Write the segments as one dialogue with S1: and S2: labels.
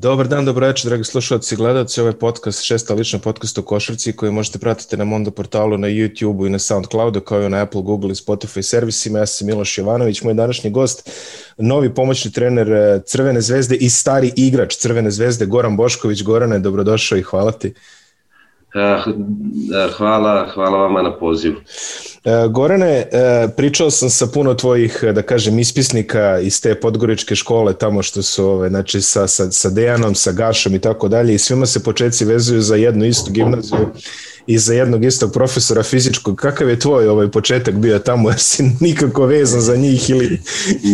S1: Dobar dan, dobro večer, dragi slušalci i gledalci. Ovo je podcast, šesta lična podcast o košarci koji možete pratiti na Mondo portalu, na YouTube-u i na Soundcloudu, kao i na Apple, Google i Spotify servisima. Ja sam Miloš Jovanović, moj današnji gost, novi pomoćni trener eh, Crvene zvezde i stari igrač Crvene zvezde, Goran Bošković. Gorane, dobrodošao i hvala ti.
S2: Eh, eh, hvala, hvala vama na pozivu. Eh,
S1: Gorane, pričao sam sa puno tvojih, da kažem, ispisnika iz te podgoričke škole, tamo što su ove, znači, sa, sa, sa Dejanom, sa Gašom i tako dalje, i svima se početci vezuju za jednu istu gimnaziju i za jednog istog profesora fizičkog. Kakav je tvoj ovaj početak bio tamo? jer si nikako vezan za njih ili...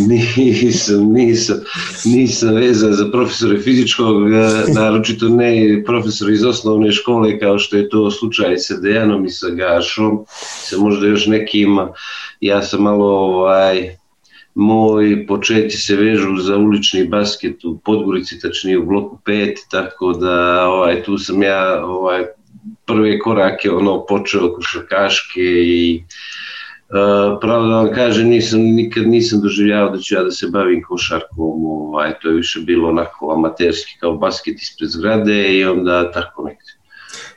S2: nisam, nisam, nisam vezan za profesora fizičkog, e, naročito ne profesor iz osnovne škole kao što je to slučaj sa Dejanom i sa Gašom, sa možda još nekima. Ja sam malo ovaj, moj početi se vežu za ulični basket u Podgorici, tačnije u bloku 5, tako da ovaj, tu sam ja ovaj, prve korake ono počeo košarkaške i Uh, pravo da vam kažem, nisam, nikad nisam doživljavao da ću ja da se bavim košarkom, ovaj, to je više bilo onako amaterski kao basket ispred zgrade i onda tako nekde.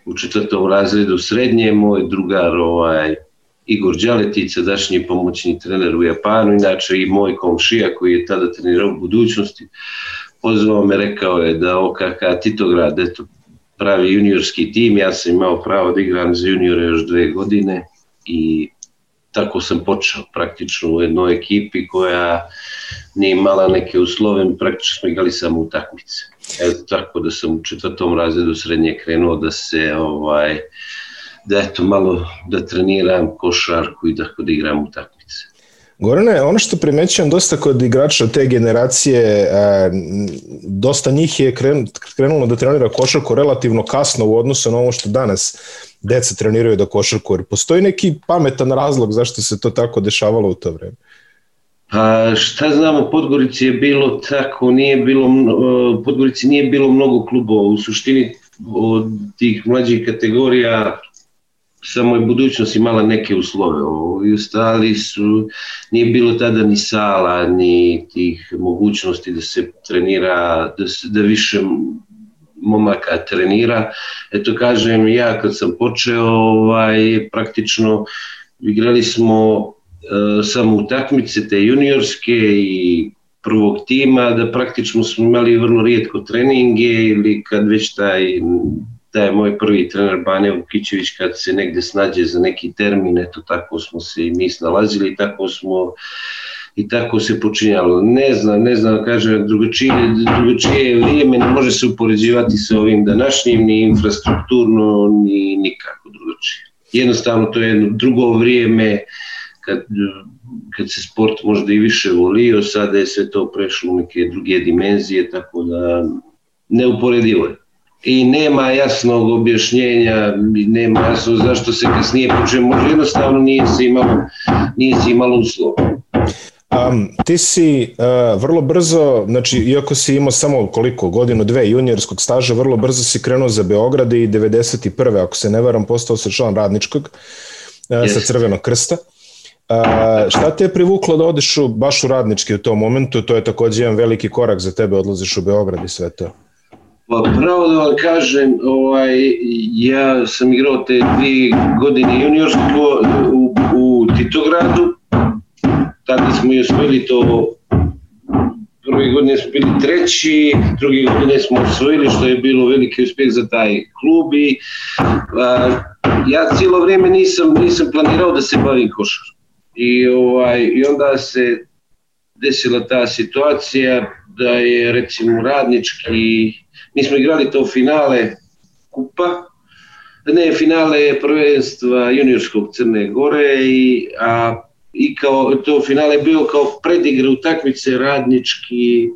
S2: U četvrtom razredu srednje moj drugar ovaj, Igor Đaletic, sadašnji pomoćni trener u Japanu, inače i moj komšija koji je tada trenirao u budućnosti, pozvao me, rekao je da OKK Titograd, eto, pravi juniorski tim, ja sam imao pravo da igram za juniore još dve godine i tako sam počeo praktično u jednoj ekipi koja nije imala neke uslove, praktično igrali samo utakmice. E, tako da sam u četvrtom razredu srednje krenuo da se ovaj da eto malo da treniram košarku i da, kod igram utakmice.
S1: Gorane, ono što primećujem dosta kod igrača te generacije, e, dosta njih je krenulo da trenira košarku relativno kasno u odnosu na ono što danas deca treniraju da košarku, jer postoji neki pametan razlog zašto se to tako dešavalo u to vreme.
S2: Pa šta znamo, u Podgorici je bilo tako, nije bilo, e, Podgorici nije bilo mnogo klubova, u suštini od tih mlađih kategorija samo je budućnost imala neke uslove. Ovi ostali su, nije bilo tada ni sala, ni tih mogućnosti da se trenira, da, se, da više momaka trenira. Eto kažem, ja kad sam počeo, ovaj, praktično igrali smo e, samo utakmice te juniorske i prvog tima, da praktično smo imali vrlo rijetko treninge ili kad već taj da je moj prvi trener Bane Vukićević kad se negde snađe za neki termin, eto tako smo se i mi snalazili, tako smo i tako se počinjalo. Ne znam, ne znam, kažem, drugačije, drugačije vrijeme ne može se upoređivati sa ovim današnjim, ni infrastrukturno, ni nikako drugačije. Jednostavno to je jedno drugo vrijeme, kad, kad se sport možda i više volio, sada je sve to prešlo u neke druge dimenzije, tako da neuporedivo je i nema jasnog objašnjenja, nema jasno zašto se kasnije počeo, možda jednostavno nije se imalo, nije se imalo uslov.
S1: Um, ti si uh, vrlo brzo, znači iako si imao samo koliko godinu, dve juniorskog staža, vrlo brzo si krenuo za Beograd i 91. ako se ne varam postao se član radničkog uh, sa Crvenog krsta. Uh, šta te je privuklo da odeš u, baš u radnički u tom momentu? To je takođe jedan veliki korak za tebe, odlaziš u Beograd i sve to.
S2: Pa pravo da vam kažem, ovaj, ja sam igrao te dvije godine juniorsko u, u Titogradu, tada smo i osvojili to prve godine smo bili treći, druge godine smo osvojili, što je bilo veliki uspjeh za taj klub i a, ja cijelo vrijeme nisam, nisam planirao da se bavim košarom. I, ovaj, I onda se desila ta situacija da je recimo radnički Mi smo igrali to finale kupa, ne, finale prvenstva juniorskog Crne Gore i, a, i kao, to finale je bio kao predigra utakmice radnički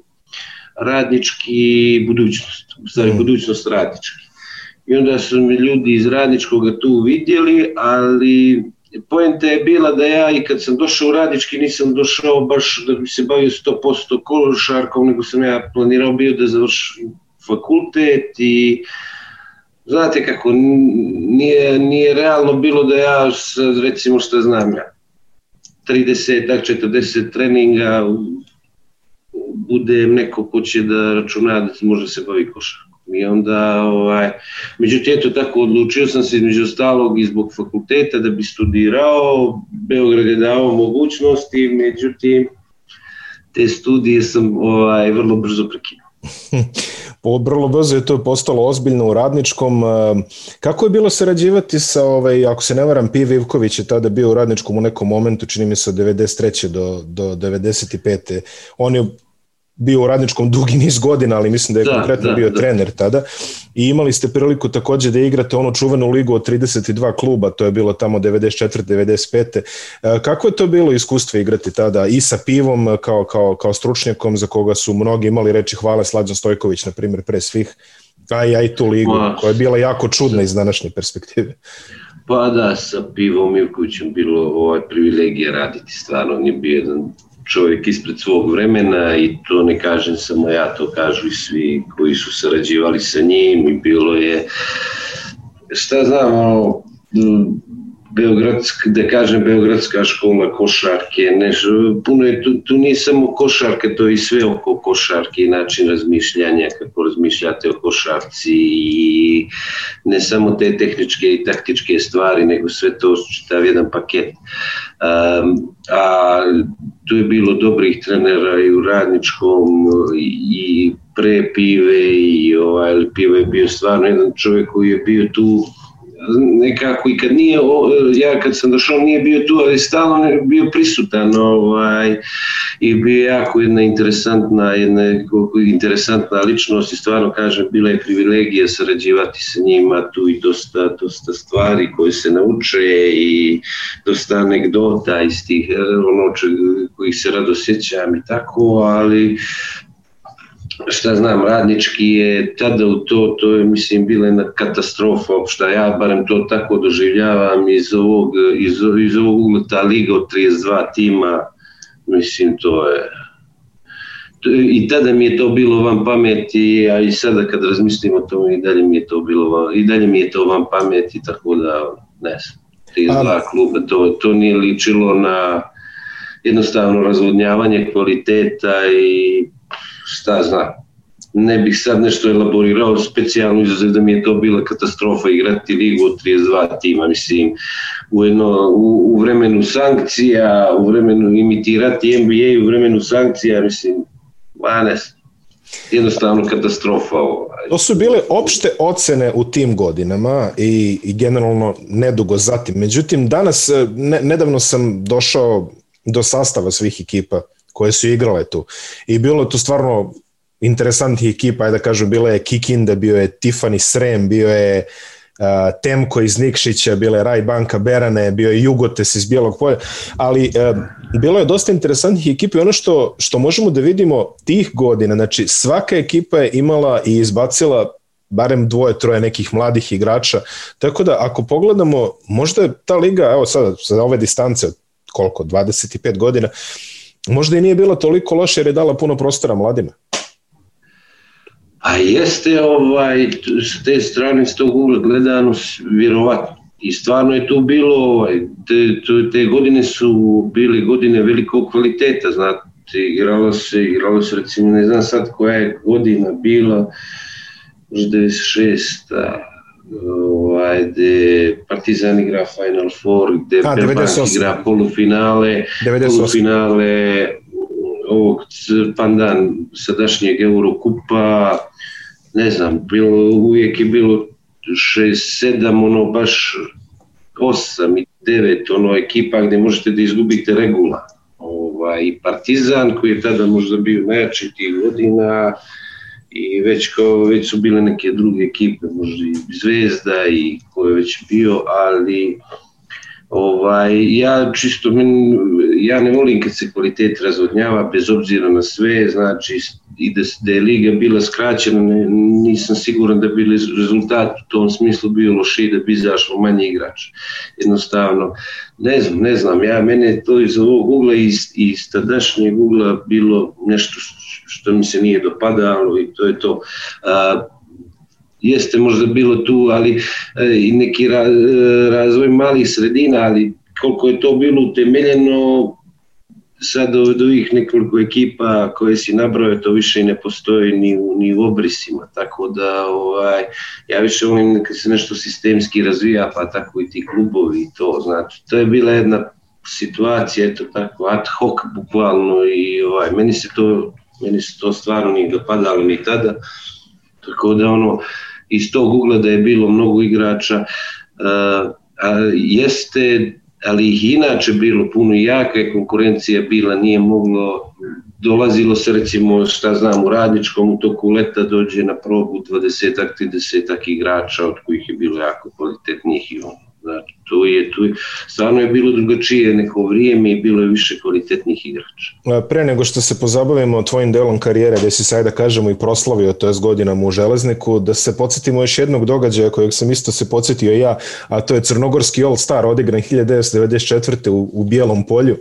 S2: radnički budućnost, stvari mm. budućnost radnički. I onda su mi ljudi iz radničkog tu vidjeli, ali poenta je bila da ja i kad sam došao u radnički nisam došao baš da bi se bavio 100% košarkom, nego sam ja planirao bio da završim fakultet i znate kako, nije, nije realno bilo da ja, recimo što znam ja, 30, 40 treninga bude neko ko će da računa da se može se bavi košarkom. I onda, ovaj, međutim, eto tako, odlučio sam se između ostalog i zbog fakulteta da bi studirao, Beograd je dao mogućnosti, međutim, te studije sam ovaj, vrlo brzo prekinuo.
S1: vrlo brzo je to postalo ozbiljno u radničkom. E, kako je bilo sarađivati sa, ovaj, ako se ne varam, P. Vivković je tada bio u radničkom u nekom momentu, čini mi se od 93. do, do 95. On je bio u radničkom dugi niz godina, ali mislim da je da, konkretno da, bio da. trener tada. I imali ste priliku takođe da igrate onu čuvenu ligu od 32 kluba, to je bilo tamo 94. 95. E, kako je to bilo iskustvo igrati tada i sa pivom e, kao, kao, kao stručnjakom za koga su mnogi imali reči hvale Slađan Stojković, na primjer, pre svih, a i, a tu ligu pa, koja je bila jako čudna da. iz današnje perspektive.
S2: Pa da, sa pivom i u kućom bilo ovaj privilegija raditi stvarno, on je bio jedan čovjek ispred svog vremena i to ne kažem samo ja, to kažu i svi koji su sarađivali sa njim i bilo je, šta znam, ono, Beogradska, da kažem Beogradska škola košarke, neš, puno je, tu, tu nije samo košarka, to je i sve oko košarke i način razmišljanja, kako razmišljate o košarci i ne samo te tehničke i taktičke stvari, nego sve to čitav jedan paket. Um, a tu je bilo dobrih trenera i u radničkom i pre pive i ovaj, pive je bio stvarno jedan čovek koji je bio tu nekako i kad nije, ja kad sam došao nije bio tu, ali stalno je bio prisutan ovaj, i bio jako jedna interesantna, jedna interesantna ličnost i stvarno kažem, bila je privilegija sarađivati sa njima tu i dosta, dosta stvari koje se nauče i dosta anegdota iz tih ono, kojih se rado sjećam i tako, ali šta znam, radnički je tada u to, to je mislim bila jedna katastrofa opšta, ja barem to tako doživljavam iz ovog, iz, iz ovog ugla, ta liga od 32 tima, mislim to je, i tada mi je to bilo van pameti, a i sada kad razmislim o tome i dalje mi je to bilo van, i dalje mi je to van pameti, tako da ne znam, 32 kluba, to, to nije ličilo na jednostavno razvodnjavanje kvaliteta i šta zna. Ne bih sad nešto elaborirao, specijalno izuzev da mi je to bila katastrofa igrati ligu od 32 tima, mislim, u, jedno, u, u vremenu sankcija, u vremenu imitirati NBA, u vremenu sankcija, mislim, ma ne znam jednostavno katastrofa. Ovaj.
S1: To su bile opšte ocene u tim godinama i, i generalno nedugo zatim. Međutim, danas, eh, ne, nedavno sam došao do sastava svih ekipa koje su igrale tu. I bilo je to stvarno interesantnih ekipa, ajde da kažem, bila je Kikinda, bio je Tiffany Srem, bio je uh, Temko iz Nikšića, bila je Rajbanka Berane, bio je Jugotes iz Bijelog polja, ali uh, bilo je dosta interesantnih ekipa i ono što, što možemo da vidimo tih godina, znači svaka ekipa je imala i izbacila barem dvoje, troje nekih mladih igrača, tako da ako pogledamo, možda je ta liga, evo sada, sa ove distance od koliko, 25 godina, uh, možda i nije bila toliko loša jer je dala puno prostora mladima.
S2: A jeste ovaj, s te strane, s tog ugla gledano, vjerovatno. I stvarno je tu bilo, ovaj, te, te godine su bile godine velikog kvaliteta, znate, igralo se, igralo se recimo, ne znam sad koja je godina bila, 96 ovaj, gde Partizan igra Final Four, gde A, Perbank
S1: igra polufinale, 98.
S2: polufinale ovog pandan sadašnjeg Eurokupa, ne znam, bilo, uvijek je bilo 6-7, ono baš 8 i 9, ono ekipa gde možete da izgubite regula. Ovaj, Partizan koji je tada možda bio najjači tih godina, i već kao već su bile neke druge ekipe, možda i Zvezda i ko je već bio, ali ovaj, ja čisto men, ja ne volim kad se kvalitet razvodnjava bez obzira na sve, znači i da, da je liga bila skraćena, ne, nisam siguran da bi rezultat u tom smislu bio loši da bi izašlo manje igrača. Jednostavno, ne znam, ne znam, ja, mene to iz ovog ugla i iz, iz tadašnjeg ugla bilo nešto što mi se nije dopadalo i to je to. A, jeste možda bilo tu, ali e, i neki ra, e, razvoj malih sredina, ali koliko je to bilo utemeljeno sad od ovih nekoliko ekipa koje si nabrao, to više i ne postoje ni u, ni u obrisima, tako da ovaj, ja više volim da kad se nešto sistemski razvija, pa tako i ti klubovi i to, znači, to je bila jedna situacija, eto tako, ad hoc bukvalno i ovaj, meni se to Meni se to stvarno nije dopadalo ni tada. Tako da ono, iz tog ugla da je bilo mnogo igrača, uh, a, jeste, ali ih inače bilo puno jaka je konkurencija bila, nije moglo, dolazilo se recimo, šta znam, u radničkom u toku leta dođe na probu 20-ak, 30-ak igrača od kojih je bilo jako kvalitetnih i ono Znači, tu je, tu je, stvarno je bilo drugačije neko vrijeme i bilo je više kvalitetnih igrača. E,
S1: pre nego što se pozabavimo tvojim delom karijere, gde si sad da kažemo i proslavio, to je godinama u železniku, da se podsjetimo još jednog događaja kojeg sam isto se podsjetio ja, a to je crnogorski All Star odigran 1994. u, u Bijelom polju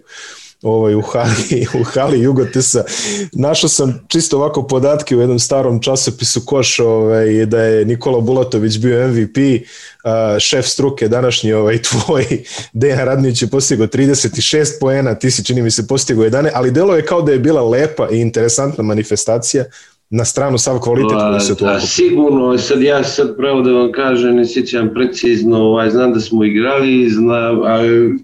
S1: ovaj, u hali, u hali Jugotesa. Našao sam čisto ovako podatke u jednom starom časopisu Koš ovaj, da je Nikola Bulatović bio MVP, šef struke današnji ovaj, tvoj Dejan Radnić je postigao 36 poena, ti si čini mi se postigao 11, ali delo je kao da je bila lepa i interesantna manifestacija na stranu sav kvalitet koji se
S2: tu pa, okupi. Sigurno, sad ja sad pravo da vam kažem, ne sjećam precizno, ovaj, znam da smo igrali, znam, ali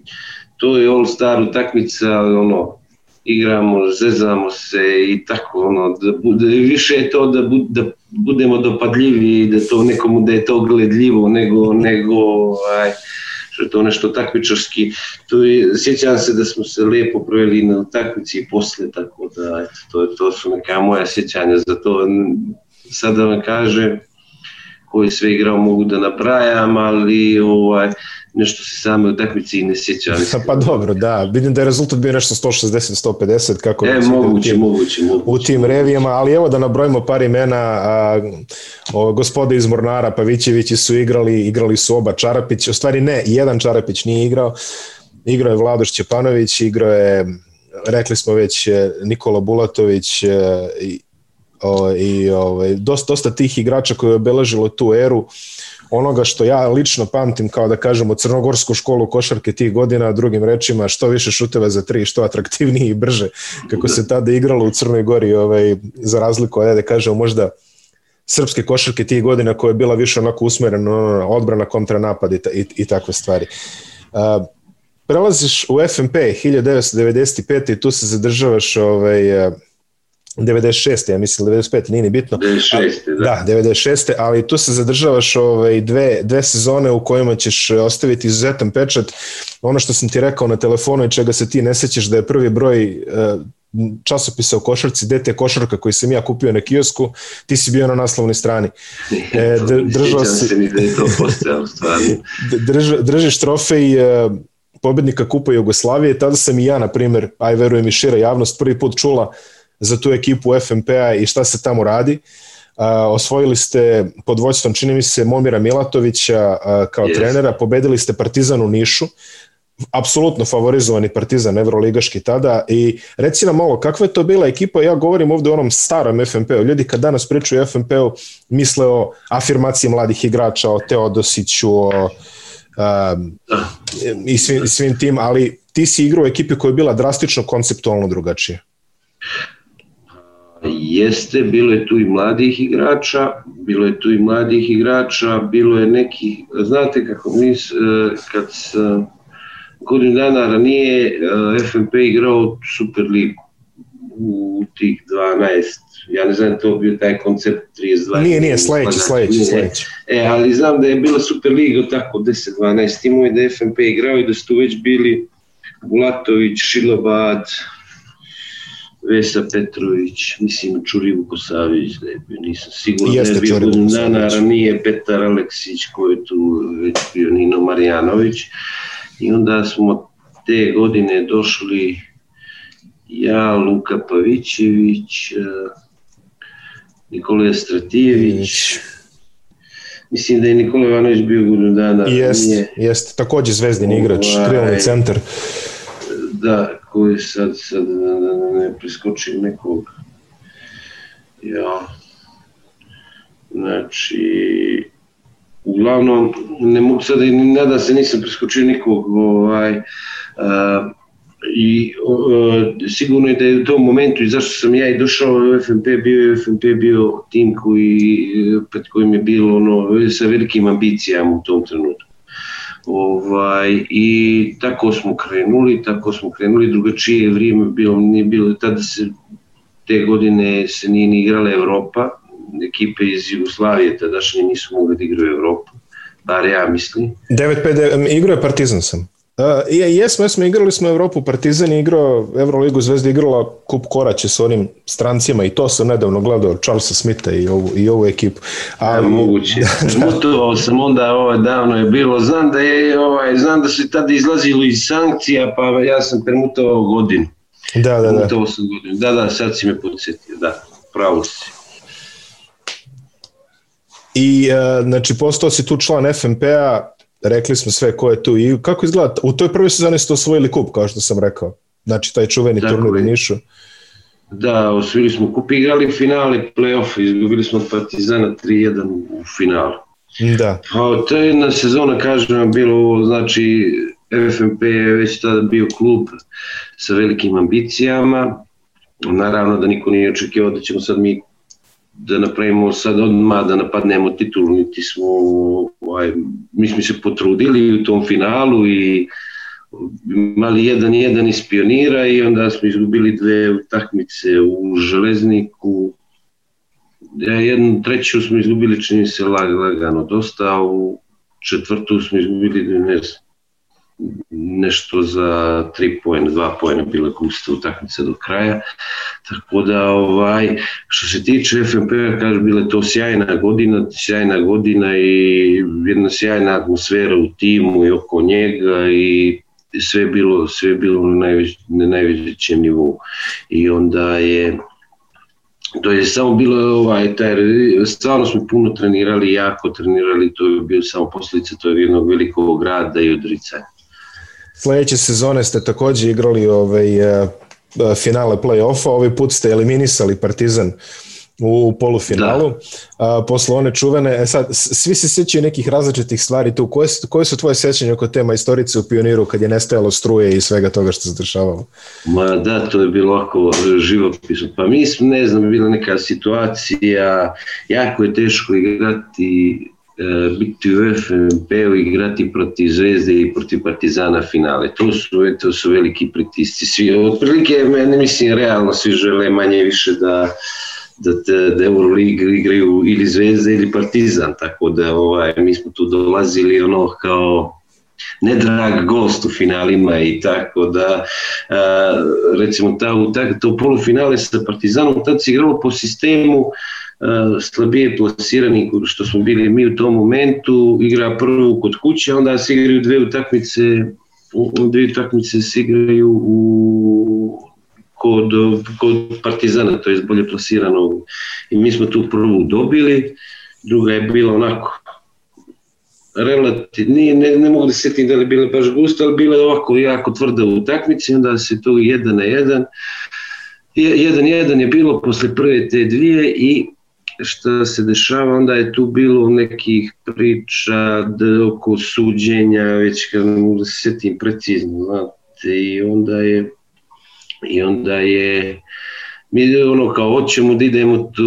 S2: to je All Star utakmica, ono, igramo, zezamo se i tako, ono, da bude, više je to da, bu, da budemo dopadljivi i da to nekomu da je to gledljivo nego, nego aj, ovaj, što je to nešto takmičarski. Tu je, sjećam se da smo se lepo proveli na utakmici i posle, tako da, eto, to, je, to su neka moja sjećanja za to. Sad da vam kažem, koji sve igrao mogu da naprajam, ali ovaj, nešto se samo u takmici i ne
S1: sjeća.
S2: Mislim.
S1: Pa dobro, da, vidim da je rezultat bio nešto 160-150, kako e,
S2: moguće, u tim, moguće, moguće,
S1: u tim moguće. revijama, ali evo da nabrojimo par imena, a, o, gospode iz Mornara, Pavićevići su igrali, igrali su oba Čarapić, u stvari ne, jedan Čarapić nije igrao, igrao je Vladoš Ćepanović, igrao je rekli smo već e, Nikola Bulatović e, i, o, i o, ovaj, dosta, dosta tih igrača koji je obeležilo tu eru onoga što ja lično pamtim kao da kažemo crnogorsku školu košarke tih godina, drugim rečima što više šuteva za tri, što atraktivnije i brže, kako se tada igralo u Crnoj Gori, ovaj, za razliku od, da kažemo, možda srpske košarke tih godina koja je bila više onako usmerena na odbrana, kontranapad i, i, i takve stvari. Uh, prelaziš u FNP 1995. i tu se zadržavaš ovaj, 96. ja mislim 95. nije ni bitno. 96. Da. da, 96. ali tu se zadržavaš ovaj, dve, dve sezone u kojima ćeš eh, ostaviti izuzetan pečat. Ono što sam ti rekao na telefonu i čega se ti ne sećaš da je prvi broj eh, časopisa o košarci, dete košarka koji sam ja kupio na kiosku, ti si bio na naslovnoj strani. E, držao si...
S2: Da
S1: drž, držiš trofej eh, pobednika Kupa Jugoslavije, tada sam i ja, na primer, aj verujem i šira javnost, prvi put čula uh, za tu ekipu FMP-a i šta se tamo radi. Osvojili ste pod vođstvom, čini mi se, Momira Milatovića kao yes. trenera, pobedili ste Partizan u Nišu, apsolutno favorizovani Partizan Evroligaški tada i reci nam malo kakva je to bila ekipa, ja govorim ovde o onom starom fmp u ljudi kad danas pričaju o FNP-u misle o afirmaciji mladih igrača, o Teodosiću, o um, i svim, svim tim, ali ti si igrao u ekipi koja je bila drastično konceptualno drugačija.
S2: E, jeste, bilo je tu i mladih igrača, bilo je tu i mladih igrača, bilo je nekih, znate kako mi, e, kad sam e, godinu dana ranije FNP igrao Super Ligu u tih 12, ja ne znam to bio taj koncept 32.
S1: Nije, nije, sledeći, pa da, sledeći, sledeći.
S2: E, ali znam da je bila Super Liga tako 10-12 timova da je FNP igrao i da su tu već bili Bulatović, Šilobad, Vesa Petrović, mislim Čuri Kosavić, da je bio, nisam siguran Jeste da je bio godinu dana ranije Petar Aleksić koji je tu već bio Nino Marjanović i onda smo te godine došli ja, Luka Pavićević, e, Nikolija Stratijević, Mislim da je Nikola Ivanović bio godinu dana.
S1: Jest,
S2: nije.
S1: jest, takođe zvezdin igrač, ovaj, krilni centar.
S2: Da, koji sad, sad da, da, da, da ne preskočim nekog, ja, znači, uglavnom, ne mogu sad i da se nisam preskočio nikog, ovaj, uh, i uh, sigurno je da je u tom momentu i zašto sam ja i došao u FNP bio je FNP bio tim koji, pred kojim je bilo ono sa velikim ambicijama u tom trenutku Ovaj, I tako smo krenuli, tako smo krenuli, drugačije vrijeme bilo, nije bilo, tada se te godine se nije ni igrala Evropa, ekipe iz Jugoslavije tadašnje nisu mogli da igraju Evropu, bar ja mislim.
S1: 9-5 igrao je Partizan sam. Uh, jesmo, jesmo, igrali smo Evropu, Partizan je igrao, Euroligu Zvezda igrala kup koraće sa onim strancima i to sam nedavno gledao, Charlesa Smitha i ovu, i ovu ekipu.
S2: A, Ja, moguće, da. mutovao sam onda, ovo ovaj, davno je bilo, znam da je, ovaj, znam da se tada izlazilo iz sankcija, pa ja sam premutovao godinu.
S1: Da, da, da. Mutovao
S2: sam godinu, da, da, sad si me podsjetio, da, pravo si.
S1: I, uh, znači, postao si tu član FNP-a, rekli smo sve ko je tu i kako izgleda, u toj prvoj sezoni ste osvojili kup, kao što sam rekao, znači taj čuveni dakle, turnir u Nišu.
S2: Da, osvojili smo kup, igrali finale, playoff, izgubili smo od Partizana 3-1 u finalu.
S1: Da.
S2: Pa to je jedna sezona, kažem vam, bilo znači FMP je već tada bio klub sa velikim ambicijama, naravno da niko nije očekivao da ćemo sad mi da napravimo sad odmah, da napadnemo titulu, niti smo, ovaj, mi smo se potrudili u tom finalu i imali jedan jedan iz pionira i onda smo izgubili dve utakmice u železniku jednu treću smo izgubili čini se lag, lagano dosta, a u četvrtu smo izgubili ne znam, nešto za 3 poena, 2 poena bila kusta utakmica do kraja. Tako da ovaj što se tiče fmp kaže bila to sjajna godina, sjajna godina i jedna sjajna atmosfera u timu i oko njega i sve bilo sve bilo na, najveć, na najvećem nivou. I onda je to je samo bilo ovaj, taj, stvarno smo puno trenirali, jako trenirali, to je bio samo posledica tog jednog velikog grada i odricanja.
S1: Sledeće sezone ste takođe igrali ovaj, e, e, finale play-offa, ovaj put ste eliminisali Partizan u polufinalu, da. a, posle one čuvene, e, sad, svi se sećaju nekih različitih stvari tu, koje, su, koje su tvoje sećanje oko tema istorice u Pioniru kad je nestajalo struje i svega toga što se dešavalo?
S2: Ma da, to je bilo ovako živopisno, pa mi smo, ne znam, bila neka situacija, jako je teško igrati Eh, biti u FNP-u, igrati protiv Zvezde i protiv Partizana finale. To su, to su veliki pritisci. Svi, otprilike, mene mislim, realno svi žele manje više da da, da, da Euroliga igraju ili Zvezda ili Partizan, tako da ovaj, mi smo tu dolazili ono kao nedrag gost u finalima i tako da a, recimo ta, u tak, to polufinale sa Partizanom tad se igralo po sistemu uh, E, slabije plasirani što smo bili mi u tom momentu, igra prvu kod kuće, onda se igraju dve utakmice, dve utakmice se igraju u kod, kod Partizana, to je bolje plasirano. I mi smo tu prvu dobili, druga je bila onako relativno, nije, ne, ne mogu da setim da li bila baš gusta, ali bila je ovako jako tvrda u utakmici, onda se to jedan na jedan, jedan jedan je bilo posle prve te dvije i šta se dešava, onda je tu bilo nekih priča oko suđenja, već kad da se setim precizno, znate, i onda je i onda je mi ono kao hoćemo da idemo tu,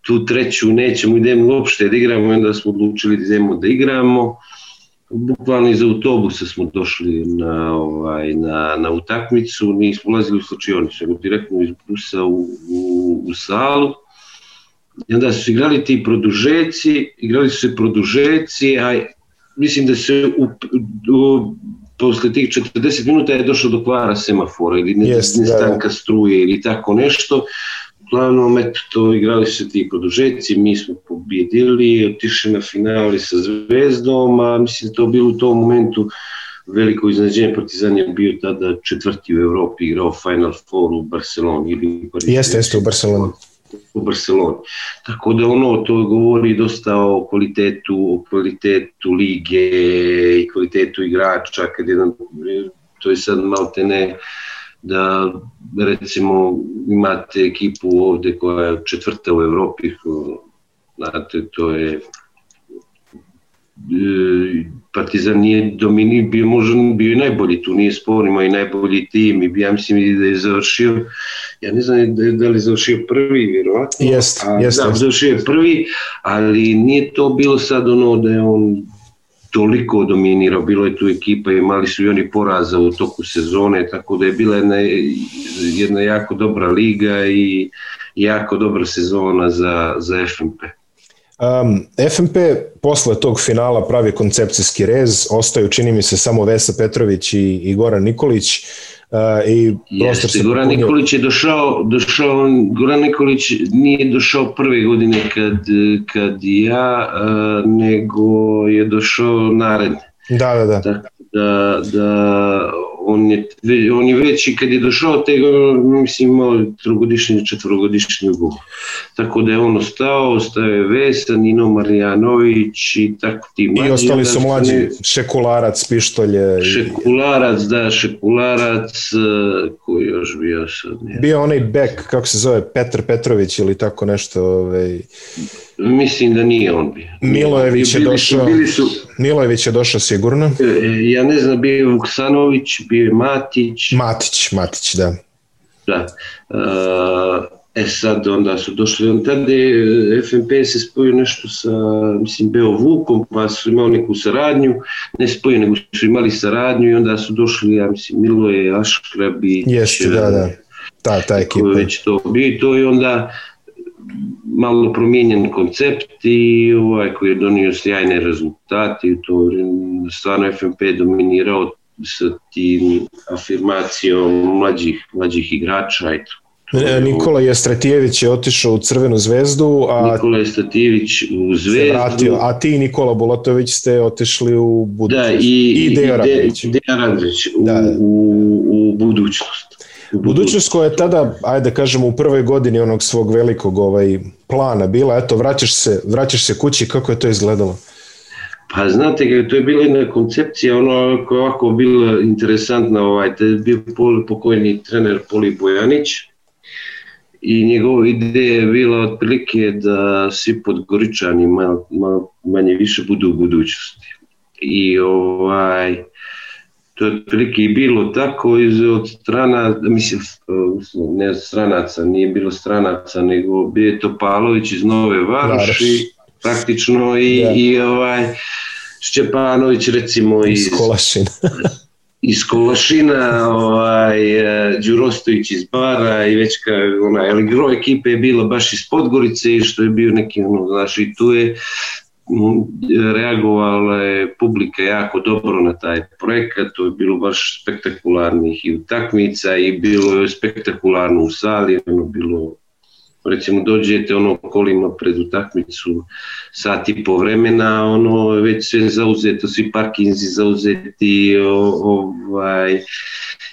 S2: tu treću, nećemo, idemo uopšte da igramo, onda smo odlučili da idemo da igramo, bukvalno iz autobusa smo došli na, ovaj, na, na utakmicu, nismo ulazili u slučionicu, nego direktno iz busa u, u, u salu, I onda su igrali ti produžeci, igrali su se produžeci, a mislim da se u, u, posle tih 40 minuta je došlo do kvara semafora ili da, nestanka da. struje ili tako nešto. Uglavnom, eto, to igrali su se ti produžeci, mi smo pobjedili, otišli na finali sa Zvezdom, a mislim da to bilo u tom momentu veliko iznenađenje Partizan je bio tada četvrti u Evropi, igrao Final Four u Barceloni ili
S1: u Parizu. Jeste, jeste u Barceloni
S2: u Barceloni. Tako da ono to govori dosta o kvalitetu, o kvalitetu lige i kvalitetu igrača kad jedan to je sad malte ne da recimo imate ekipu ovde koja je četvrta u Evropi, znate, to je e, Partizan nije domini, bio možda bio i najbolji, tu nije spor, imao i najbolji tim i ja mislim da je završio, ja ne znam da, da li je završio prvi, vjerovatno.
S1: Jest, a, jest, da,
S2: završio
S1: je
S2: prvi, ali nije to bilo sad ono da je on toliko dominirao, bilo je tu ekipa, imali su i oni poraza u toku sezone, tako da je bila jedna, jedna jako dobra liga i jako dobra sezona za, za FNP.
S1: Um, FNP posle tog finala pravi koncepcijski rez, ostaju čini mi se samo Vesa Petrović i, i Goran Nikolić. Uh, i Jeste, se
S2: Goran popunio. Nikolić je došao, došao Goran Nikolić nije došao prve godine kad, kad ja, uh, nego je došao naredne.
S1: Da, da, da.
S2: Tako da, da on je, on je već i kad je došao te mislim imao trogodišnji, četvrogodišnji ugovor. Tako da je on ostao, ostao je Vesa, Nino Marijanović i tako ti mlađi.
S1: I ostali su mlađi, Šekularac, Pištolje.
S2: Šekularac, da, Šekularac, e, koji još bio sad?
S1: Ne. Bio onaj bek, kako se zove, Petar Petrović ili tako nešto, ovaj...
S2: Mislim da nije on bio.
S1: Milojević
S2: je
S1: došao,
S2: bili
S1: su, Milojević je došao sigurno.
S2: E, e, ja ne znam, bio je Vuksanović, bio bio je
S1: Matić. Matić, Matić, da.
S2: Da. E, e sad onda su došli, tada je e, FNP se spojio nešto sa, mislim, Beovukom, pa su imali neku saradnju, ne spojio, nego su imali saradnju i onda su došli, ja mislim, Miloje, i...
S1: Jeste, da, da. Ta, ta ekipa.
S2: Već to bio i to i onda malo promijenjen koncept i ovaj koji je donio sjajne rezultate i to stvarno FMP dominirao s tim afirmacijom mlađih, mlađih igrača. Eto.
S1: E, Nikola Jastratijević je otišao u Crvenu zvezdu, a
S2: Nikola Jastratijević u zvezdu. Vratio,
S1: a ti Nikola Bolatović ste otišli u budućnost. Da, i, i Dejan Andrić. Dejan
S2: u, da. u, u
S1: budućnost. U budućnost koja je tada, ajde da kažemo, u prvoj godini onog svog velikog ovaj plana bila, eto, vraćaš se, vraćaš se kući, kako je to izgledalo?
S2: Pa znate, to je bila jedna koncepcija, ono koja je ovako bila interesantna, ovaj, da je bio pol, pokojni trener Poli Bojanić i njegova ideja je bila otprilike da svi podgoričani mal, mal, manje više budu u budućnosti. I ovaj, to je otprilike i bilo tako iz, od strana, mislim, ne stranaca, nije bilo stranaca, nego bio je Topalović iz Nove Varoši, Varoš praktično i, da. i ovaj Šćepanović recimo iz,
S1: iz Kolašina.
S2: iz Kolašina, ovaj, e, Đurostović iz Bara i već kao ona, ali gro ekipe je bilo baš iz Podgorice i što je bio neki, ono, znaš, i tu je reagovala je publika jako dobro na taj projekat, to je bilo baš spektakularnih i utakmica i bilo je spektakularno u sali, ono bilo recimo dođete ono kolima pred utakmicu sat i po vremena, ono već sve zauzeto, svi parkinzi zauzeti, ovaj,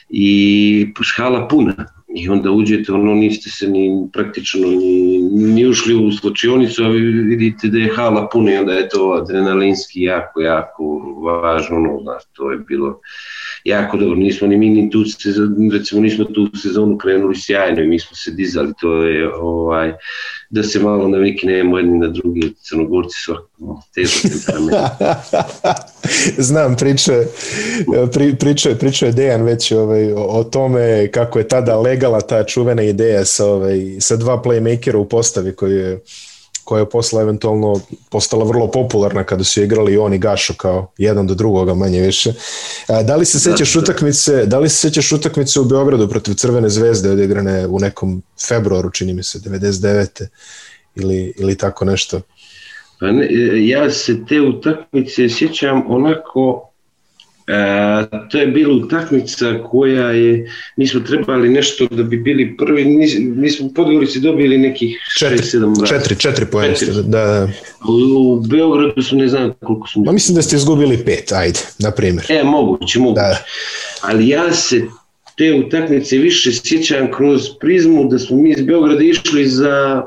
S2: i šhala puna. I onda uđete, ono niste se ni praktično ni, ni ušli u slučionicu, a vi vidite da je hala puna i onda je to adrenalinski jako, jako važno, ono, znaš, to je bilo jako dobro. Nismo ni mi ni tu sezonu, recimo nismo tu sezonu krenuli sjajno i mi smo se dizali, to je ovaj, da se malo naviknemo jedni na drugi, crnogorci su težo
S1: temperament. Znam, priče, pri, priče, priče je Dejan već ovaj, o tome kako je tada legala ta čuvena ideja sa, ovaj, sa dva playmakera u postavi koju je koja je posle eventualno postala vrlo popularna kada su igrali on i Gašo kao jedan do drugoga manje više. Da li se da, sećaš da. utakmice, da li se sećaš utakmice u Beogradu protiv Crvene zvezde odigrane u nekom februaru, čini mi se, 99. ili, ili tako nešto?
S2: Pa ne, ja se te utakmice sjećam onako E, to je bila utakmica koja je, mi smo trebali nešto da bi bili prvi, nis, mi smo Podgorici dobili nekih
S1: 6-7 brata. 4, 4 pojena da, da.
S2: U Beogradu su ne znam koliko su.
S1: Ma mislim da ste izgubili pet, ajde, na primjer.
S2: E, moguće, moguće. Da. Ali ja se te utakmice više sjećam kroz prizmu da smo mi iz Beograda išli za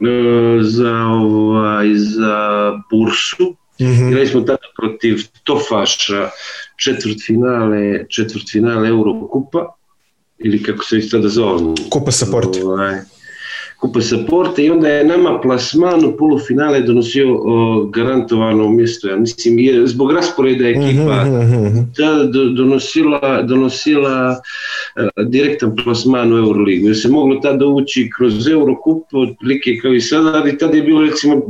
S2: e, za ovaj za bursu Mm-hmm. Igrali smo tada protiv Tofaša četvrtfinale, četvrtfinale Eurokupa ili kako se tada zove.
S1: Kupa Saporte. Ovaj,
S2: Kupa Saporte i onda je nama plasman u polufinale donosio o, garantovano mjesto. Ja mislim, je, zbog rasporeda mhm, ekipa mm-hmm. Mhm. tada do, donosila, donosila a, e, direktan plasman u Euroligu. Jer se moglo tada ući kroz Eurokup, otprilike kao i sada, ali tada je bilo recimo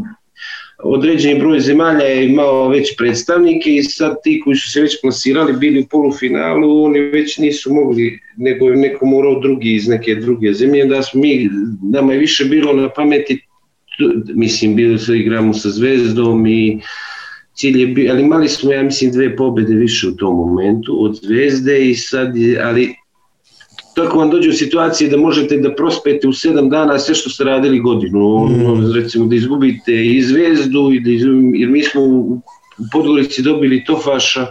S2: određeni broj zemalja je imao već predstavnike i sad ti koji su se već plasirali bili u polufinalu, oni već nisu mogli, nego je neko morao drugi iz neke druge zemlje, da smo mi, nama je više bilo na pameti, mislim, bili su igramo sa Zvezdom i cilj je bio, ali imali smo, ja mislim, dve pobede više u tom momentu od Zvezde i sad, ali tako vam dođe u situaciji da možete da prospete u sedam dana sve što ste radili godinu. Mm. Recimo da izgubite i zvezdu, i da izgubim, jer mi smo u Podgorici dobili Tofaša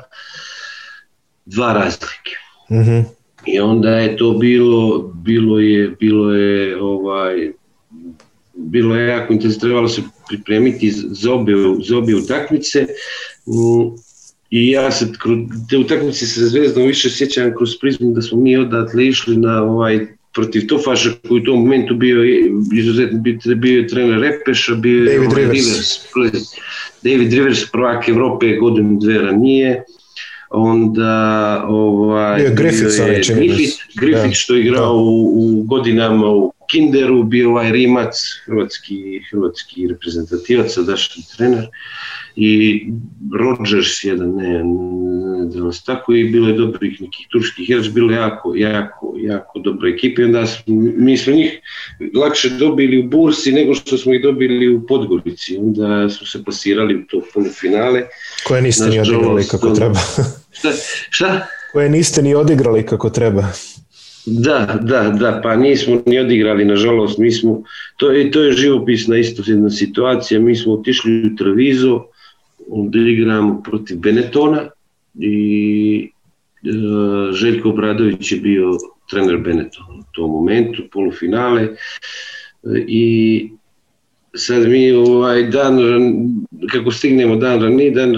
S2: dva razlike. Mm -hmm. I onda je to bilo, bilo je, bilo je ovaj, bilo je jako intenzivno, trebalo se pripremiti za obje, za obje utakmice. Mm I ja se te utakmice sa Zvezdom više sjećam kroz prizmu da smo mi odatle išli na ovaj protiv Tofaša koji u tom momentu bio izuzetno da bio, bio je trener Repeša, bio
S1: David je David ovaj Rivers. Rivers.
S2: David Rivers prvak Evrope godinu dve ranije. Onda ovaj, bio
S1: je Griffith, bio je Griffith, Griffith
S2: da. što je igrao da. u, u godinama u Kinderu bio ovaj Rimac, hrvatski, hrvatski reprezentativac, sadašnji trener, i Rodgers jedan, ne, da vas tako, i bilo je dobrih nekih turskih igrač, bilo je jako, jako, jako dobra ekipa, i onda smo, mi smo njih lakše dobili u Bursi nego što smo ih dobili u Podgorici, onda smo se pasirali u to polufinale.
S1: Koje niste ni odigrali kako treba.
S2: šta? šta?
S1: Koje niste ni odigrali kako treba.
S2: Da, da, da, pa nismo ni odigrali, nažalost, mi smo, to je, to je živopisna isto jedna situacija, mi smo otišli u Trevizo, odigramo protiv Benetona i e, Željko Obradović je bio trener Benetona u tom momentu, polufinale e, i sad mi ovaj dan, kako stignemo dan ranije, dan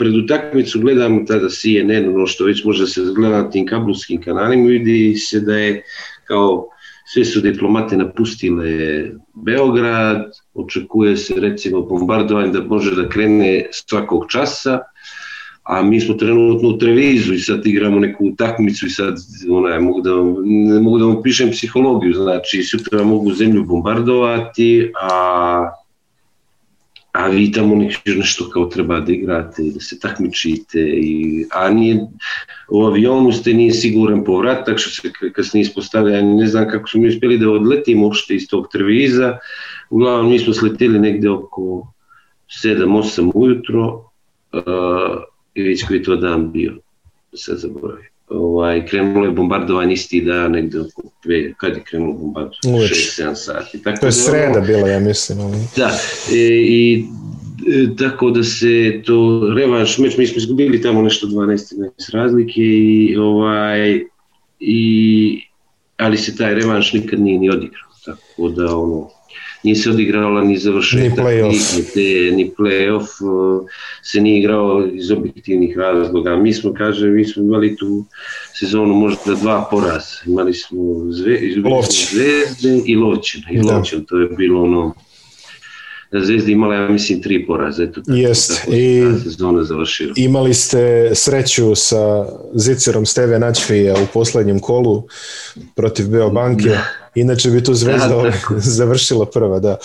S2: pred utakmicu gledam tada CNN, ono što već može se gleda na tim kablovskim kanalima, vidi se da je kao sve su diplomate napustile Beograd, očekuje se recimo bombardovanje da može da krene svakog časa, a mi smo trenutno u Trevizu i sad igramo neku utakmicu i sad onaj, mogu da ne mogu da vam pišem psihologiju, znači sutra mogu zemlju bombardovati, a a vi tamo nekako nešto kao treba da igrate i da se takmičite, i, a nije, u avionu ste nije siguran povratak, što se kasnije ispostavlja, ne znam kako smo mi uspjeli da odletimo uopšte iz tog Treviza, uglavnom mi smo sleteli negde oko 7-8 ujutro uh, i već koji to dan bio, da se zaboravim ovaj, krenulo je bombardovanje isti dan, negde oko dve, kad je krenulo bombardovanje? 6-7 sati.
S1: Tako to je da, sreda bila, ja mislim. Ali...
S2: Da, e, i e, tako da se to revanš meč, mi smo izgubili tamo nešto 12-13 razlike i ovaj i ali se taj revanš nikad nije ni odigrao tako da ono nije se odigrala ni
S1: završetak
S2: ni play-off, ni, te, ni play-off uh, se nije igrao iz objektivnih razloga. Mi smo, kaže, mi smo imali tu sezonu možda dva poraza. Imali smo zve, Zvezde i Lovćina. I da. to je bilo ono da Zvezda imala, ja mislim, tri
S1: poraza.
S2: Eto, tako, Jest. Tako da, I sezona završila.
S1: Imali ste sreću sa Zicerom Steve Načvija u poslednjem kolu protiv Beobanke. Da Inače bi tu zvezda da, da. završila prva, da.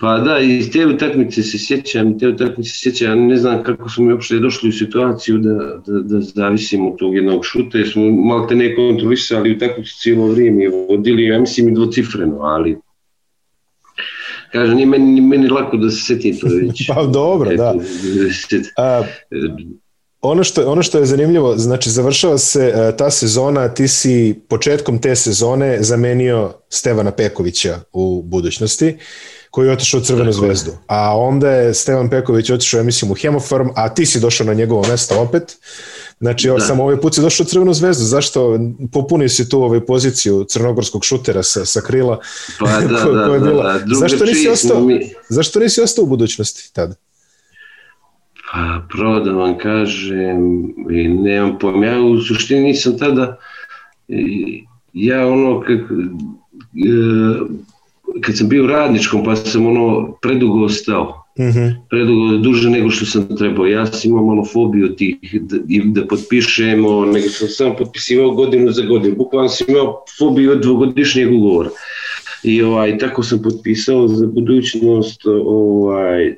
S2: Pa da, i te utakmice se sjećam, te utakmice se sjećam, ne znam kako smo mi uopšte došli u situaciju da, da, da zavisimo od tog jednog šuta, jer smo malo te ne kontrolisali utakmicu cijelo vrijeme i vodili, ja mislim i dvocifreno, ali Kaže, nije meni, meni lako da se setim to već.
S1: pa dobro, da. E, Ono što, ono što je zanimljivo, znači završava se uh, ta sezona, ti si početkom te sezone zamenio Stevana Pekovića u budućnosti, koji je otišao u Crvenu zvezdu. A onda je Stevan Peković otišao, ja mislim, u Hemofarm, a ti si došao na njegovo mesto opet. Znači, da. samo ovaj put si došao u Crvenu zvezdu. Zašto popunio si tu ovaj poziciju crnogorskog šutera sa, sa krila? Pa da, ko, da, ko je da, bila. da, da. Zašto nisi, ostao, mi... zašto nisi ostao u budućnosti tada?
S2: A pa, pravo da vam kažem, e, nemam pojma, ja u suštini nisam tada, e, ja ono, kak, e, kad sam bio radničkom, pa sam ono predugo ostao. Mm -hmm. Predugo, duže nego što sam trebao. Ja sam imao malo fobiju tih, da, da potpišemo, nego sam sam potpisivao godinu za godinu. Bukvalno sam imao fobiju od dvogodišnjeg ugovora. I ovaj, tako sam potpisao za budućnost ovaj,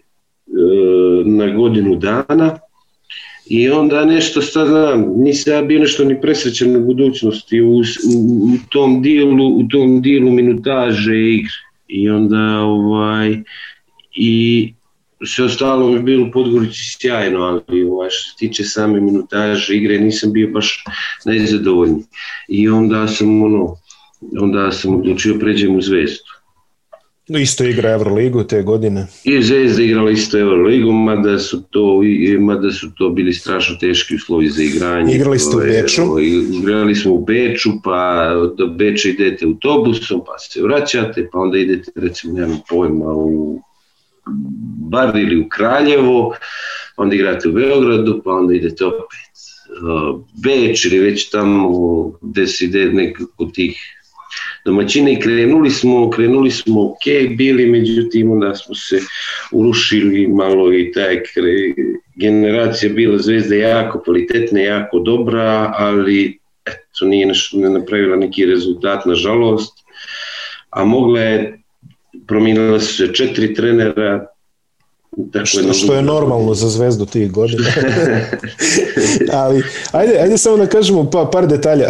S2: E, na godinu dana i onda nešto sad znam, nisam ja bio nešto ni presrećen u budućnosti u, u, u, tom dilu, u tom dilu minutaže igre i onda ovaj i sve ostalo mi je bilo Podgorici sjajno, ali ovaj, što se tiče same minutaže igre nisam bio baš najzadovoljni I onda sam ono, onda sam odlučio pređem u zvezdu.
S1: Isto igra Euroligu te godine.
S2: I Zvezda igrala isto Euroligu, mada su to, mada su to bili strašno teški uslovi za igranje.
S1: Igrali ste u Beču?
S2: Igrali smo u Beču, pa do Beča idete autobusom, pa se vraćate, pa onda idete, recimo, nemam pojma, u Bar ili u Kraljevo, pa onda igrate u Beogradu, pa onda idete opet e, Beč ili već tamo gde se ide nekako tih domaćina i krenuli smo, krenuli smo ok bili, međutim onda smo se urušili malo i taj kre, generacija bila zvezda jako kvalitetna, jako dobra, ali eto, nije neš, ne napravila neki rezultat, nažalost, a mogla je promijenila su se četiri trenera,
S1: Tako što, što je normalno za zvezdu tih godina. Ali, ajde, ajde samo da kažemo pa, par detalja.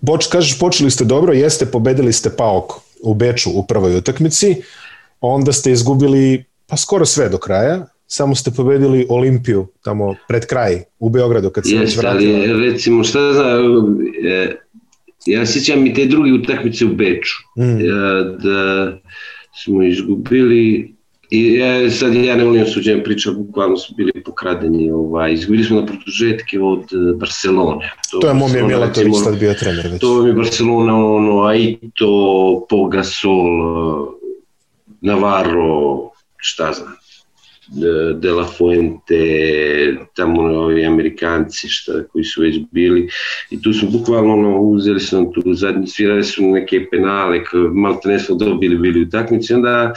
S1: Boč, kažeš, počeli ste dobro, jeste, pobedili ste Paok u Beču u prvoj utakmici, onda ste izgubili pa skoro sve do kraja, samo ste pobedili Olimpiju tamo pred kraj u Beogradu kad
S2: se već vratila. Ali, recimo, šta da zna, e, ja sjećam i te druge utakmice u Beču, mm. E, da smo izgubili I e, sad ja ne volim da suđenje priča, bukvalno su bili pokradeni, ovaj, izgubili smo na produžetke od e, Barcelone.
S1: To, to je Momija Milatović tad bio trener već.
S2: To je Barcelona, ono, Aito, Pogasol, e, Navarro, šta znam, De La Fuente, tamo ovi Amerikanci šta, koji su već bili i tu su bukvalno ono, uzeli su tu zadnji, svirali su neke penale malo te nesmo dobili bili u takmici onda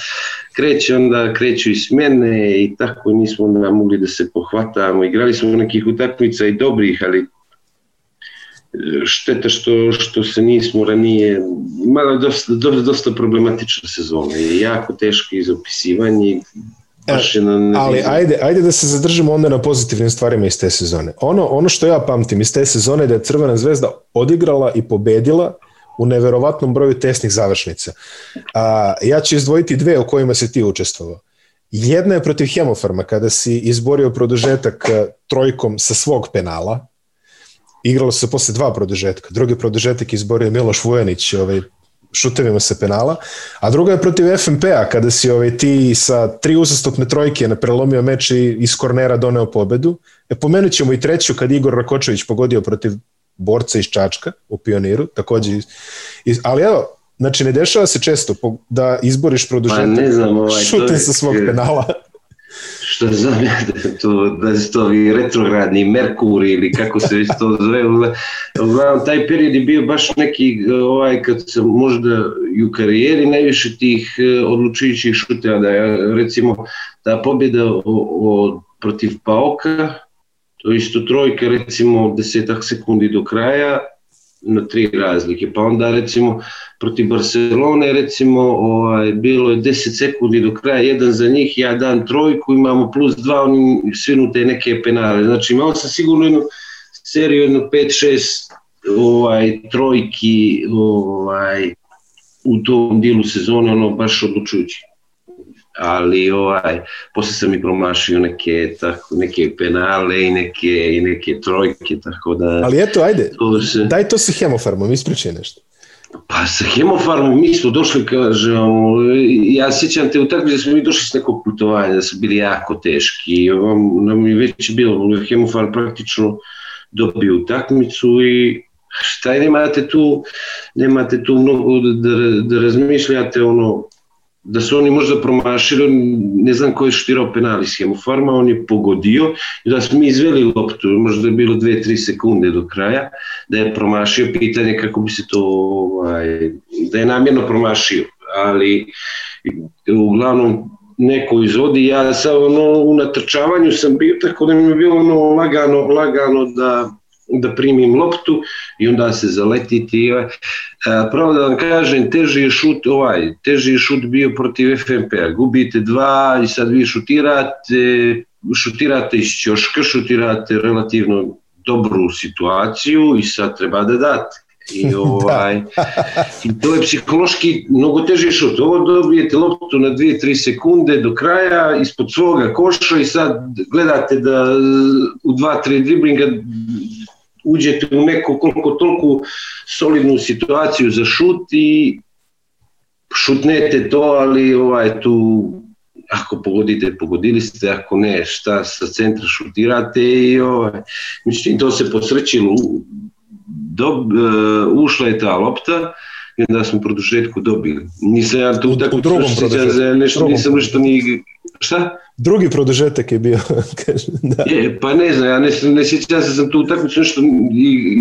S2: kreće, onda kreću i smene i tako nismo onda mogli da se pohvatamo igrali smo nekih utakmica i dobrih ali e, šteta što, što se nismo ranije, malo dosta, dosta problematična sezona, je jako teško izopisivanje,
S1: E, ali ajde, ajde da se zadržimo onda na pozitivnim stvarima iz te sezone. Ono, ono što ja pamtim iz te sezone je da je Crvena zvezda odigrala i pobedila u neverovatnom broju tesnih završnica. A, ja ću izdvojiti dve o kojima se ti učestvovao. Jedna je protiv Hemofarma, kada si izborio produžetak e, trojkom sa svog penala. Igralo se posle dva produžetka. Drugi produžetak izborio Miloš Vujanić, ovaj, šutevima sa penala, a druga je protiv fmp a kada si ovaj, ti sa tri uzastopne trojke na prelomio meč i iz kornera doneo pobedu. E, pomenut ćemo i treću kad Igor Rakočević pogodio protiv borca iz Čačka u Pioniru, takođe iz, ali evo, znači ne dešava se često da izboriš produžetak pa ne znam, ovaj, šutem sa svog penala
S2: što znam ja da to, da su to vi retrogradni Merkuri ili kako se već to zove. Uglavnom, taj period je bio baš neki, eh, ovaj, kad sam možda i u karijeri najviše tih eh, odlučujućih šuteva, da ja, recimo ta pobjeda o, o, protiv Paoka, to isto trojka recimo desetak sekundi do kraja, na tri razlike. Pa onda recimo protiv Barcelone recimo ovaj, bilo je 10 sekundi do kraja, jedan za njih, ja dan trojku, imamo plus dva, oni svinu te neke penale. Znači imao sam sigurno jednu seriju, jedno 5-6 ovaj, trojki ovaj, u tom dilu sezone, ono baš odlučujući ali ovaj, posle sam i promašio neke, tako, neke penale i neke, i neke trojke, tako da...
S1: Ali eto, ajde, to se... daj to sa hemofarmom, ispričaj nešto.
S2: Pa sa hemofarmom mi smo došli, kažem, ja sjećam te utakmice da smo mi došli s nekog putovanja, da su bili jako teški. Nam je već bilo, hemofarm praktično dobio utakmicu i šta je, nemate tu, nemate tu mnogo da, da, da razmišljate ono da su oni možda promašili, ne znam ko je štirao penali schemu farma, on je pogodio i da smo izveli loptu, možda je bilo 2-3 sekunde do kraja, da je promašio pitanje kako bi se to, ovaj, da je namjerno promašio, ali uglavnom neko izvodi, ja sa ono, u natrčavanju sam bio, tako da mi je bilo ono lagano, lagano da da primim loptu i onda se zaletiti. I, e, pravo da vam kažem, teži je šut, ovaj, teži je šut bio protiv FNP-a. Gubite dva i sad vi šutirate, šutirate iz ćoška, šutirate relativno dobru situaciju i sad treba da date. I, da. ovaj, I to je psihološki mnogo teži šut. Ovo dobijete loptu na 2-3 sekunde do kraja ispod svoga koša i sad gledate da u 2-3 driblinga uđete u neku koliko toliko solidnu situaciju za šut i šutnete to, ali ovaj tu ako pogodite, pogodili ste, ako ne, šta sa centra šutirate i ovaj, mislim, to se posrećilo, dob, eh, ušla je ta lopta, i onda smo produžetku dobili. Nisam ja tu utakmicu, nisam ništa ni Šta?
S1: Drugi produžetak je bio,
S2: kaže, da. Je, pa ne znam, ja ne, ne sjećam se da sam tu utakmicu nešto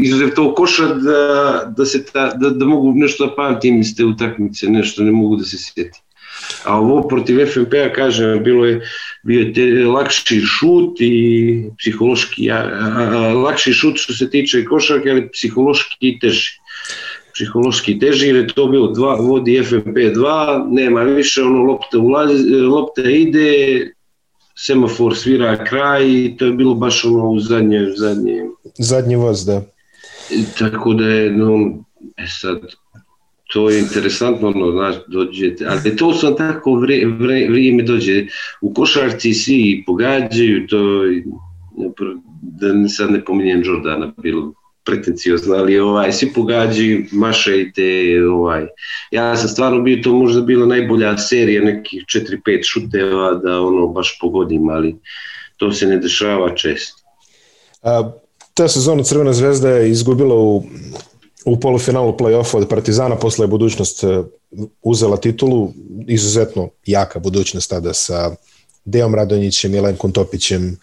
S2: izuzev to koša da, da, se ta, da, da mogu nešto da pamtim iz te utakmice, nešto ne mogu da se sjetim. A ovo protiv FNP-a, kažem, bilo je, bio je lakši šut i psihološki, a, a, a, lakši šut što se tiče košarke, ali psihološki i teži psihološki teži jer je to bilo dva, vodi FFP2, nema više, ono lopta, ulazi, lopta ide, semafor svira kraj i to je bilo baš ono u zadnje, zadnje.
S1: Zadnji voz, da.
S2: Tako da je, no, e sad, to je interesantno, ono, znaš, dođete, ali to sam tako vre, vre, vrijeme dođe, u košarci svi pogađaju, to, da sad ne pominjem Jordana, bilo pretenciozno, ali ovaj, svi pogađaju, mašajte, ovaj. Ja sam stvarno bio, to možda bila najbolja serija nekih 4-5 šuteva da ono baš pogodim, ali to se ne dešava često.
S1: A, ta sezona Crvena zvezda je izgubila u, u polufinalu play-offa od Partizana, posle je budućnost e, uzela titulu, izuzetno jaka budućnost tada sa uh, Dejom Radonjićem, Jelenkom Topićem,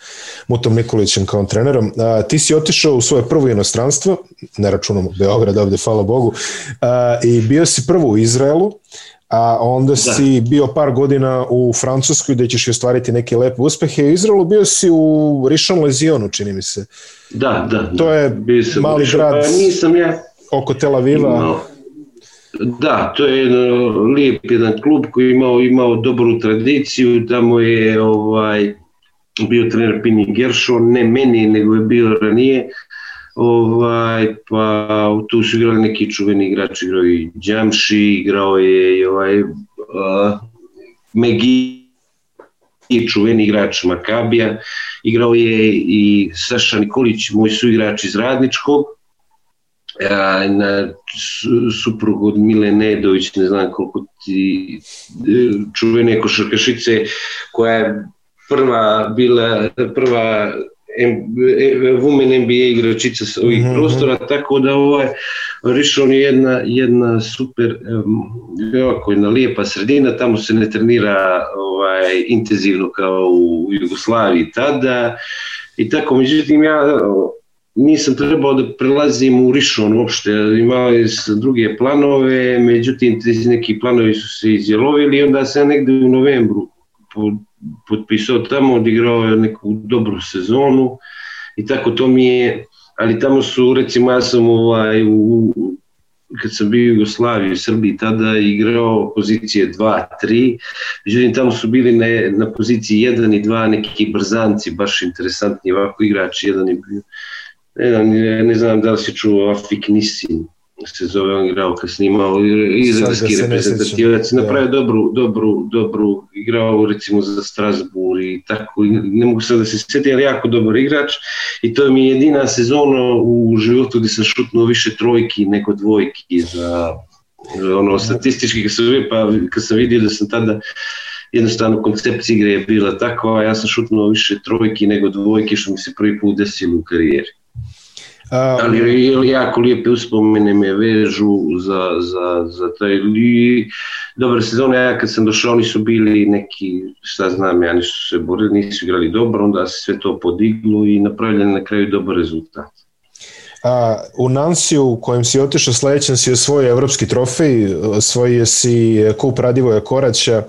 S1: Mutom Nikolićem kao trenerom. A, ti si otišao u svoje prvo inostranstvo, ne računamo Beograd ovde, hvala Bogu, a, i bio si prvo u Izraelu, a onda da. si bio par godina u Francuskoj gde ćeš i ostvariti neke lepe uspehe. U Izraelu bio si u Rishon Lezionu, čini mi se.
S2: Da, da.
S1: To da. je mali grad pa nisam ja oko Tel Aviva. Imao
S2: Da, to je jedan lijep jedan klub koji imao, imao dobru tradiciju, tamo je ovaj, bio trener Pini Gershon, ne meni, nego je bio ranije, ovaj, pa tu su igrali neki čuveni igrači, igrao i Đamši, igrao je i ovaj, uh, Megi, i čuveni igrač Makabija, igrao je i Saša Nikolić, moj suigrač iz Radničkog, E, na suprugu od Mile Nedović, ne znam koliko ti e, čuvene košarkašice, koja je prva bila, prva e, women NBA igračica sa ovih mm -hmm. prostora, tako da ovo je Rišon je jedna, jedna super, jako jedna lijepa sredina, tamo se ne trenira ovaj, intenzivno kao u Jugoslaviji tada i tako, međutim ja nisam trebao da prelazim u Rišon uopšte, imao je druge planove, međutim neki planovi su se izjelovili, onda sam negde u novembru potpisao tamo, odigrao neku dobru sezonu i tako to mi je, ali tamo su recimo ja sam ovaj, u, kad sam bio u Jugoslaviji, u Srbiji, tada igrao pozicije 2, 3, međutim tamo su bili na, na poziciji 1 i 2 neki brzanci, baš interesantni ovako igrači, jedan je bio ne da, ja ne znam da li si čuo Afik Nisin, se zove on igrao kad snimao izraelski reprezentativac da. napravio dobru, dobru, dobru igrao recimo za Strasbourg i tako, ne mogu sad da se sjetim ali jako dobar igrač i to mi je jedina sezona u životu gde sam šutnuo više trojki nego dvojki za ono statistički kad sam, pa, kad sam vidio da sam tada jednostavno koncepcija igre je bila takva, ja sam šutnuo više trojki nego dvojki što mi se prvi put desilo u karijeri Um, ali, da ali jako lijepe uspomene me vežu za, za, za taj li... Dobar sezon, ja kad sam došao, oni su bili neki, šta znam ja, nisu se borili, nisu igrali dobro, onda se sve to podiglo i napravljen na kraju dobar rezultat.
S1: A, u Nansiju u kojem si otišao sledećem si osvojio evropski trofej, osvojio si kup Radivoja Koraća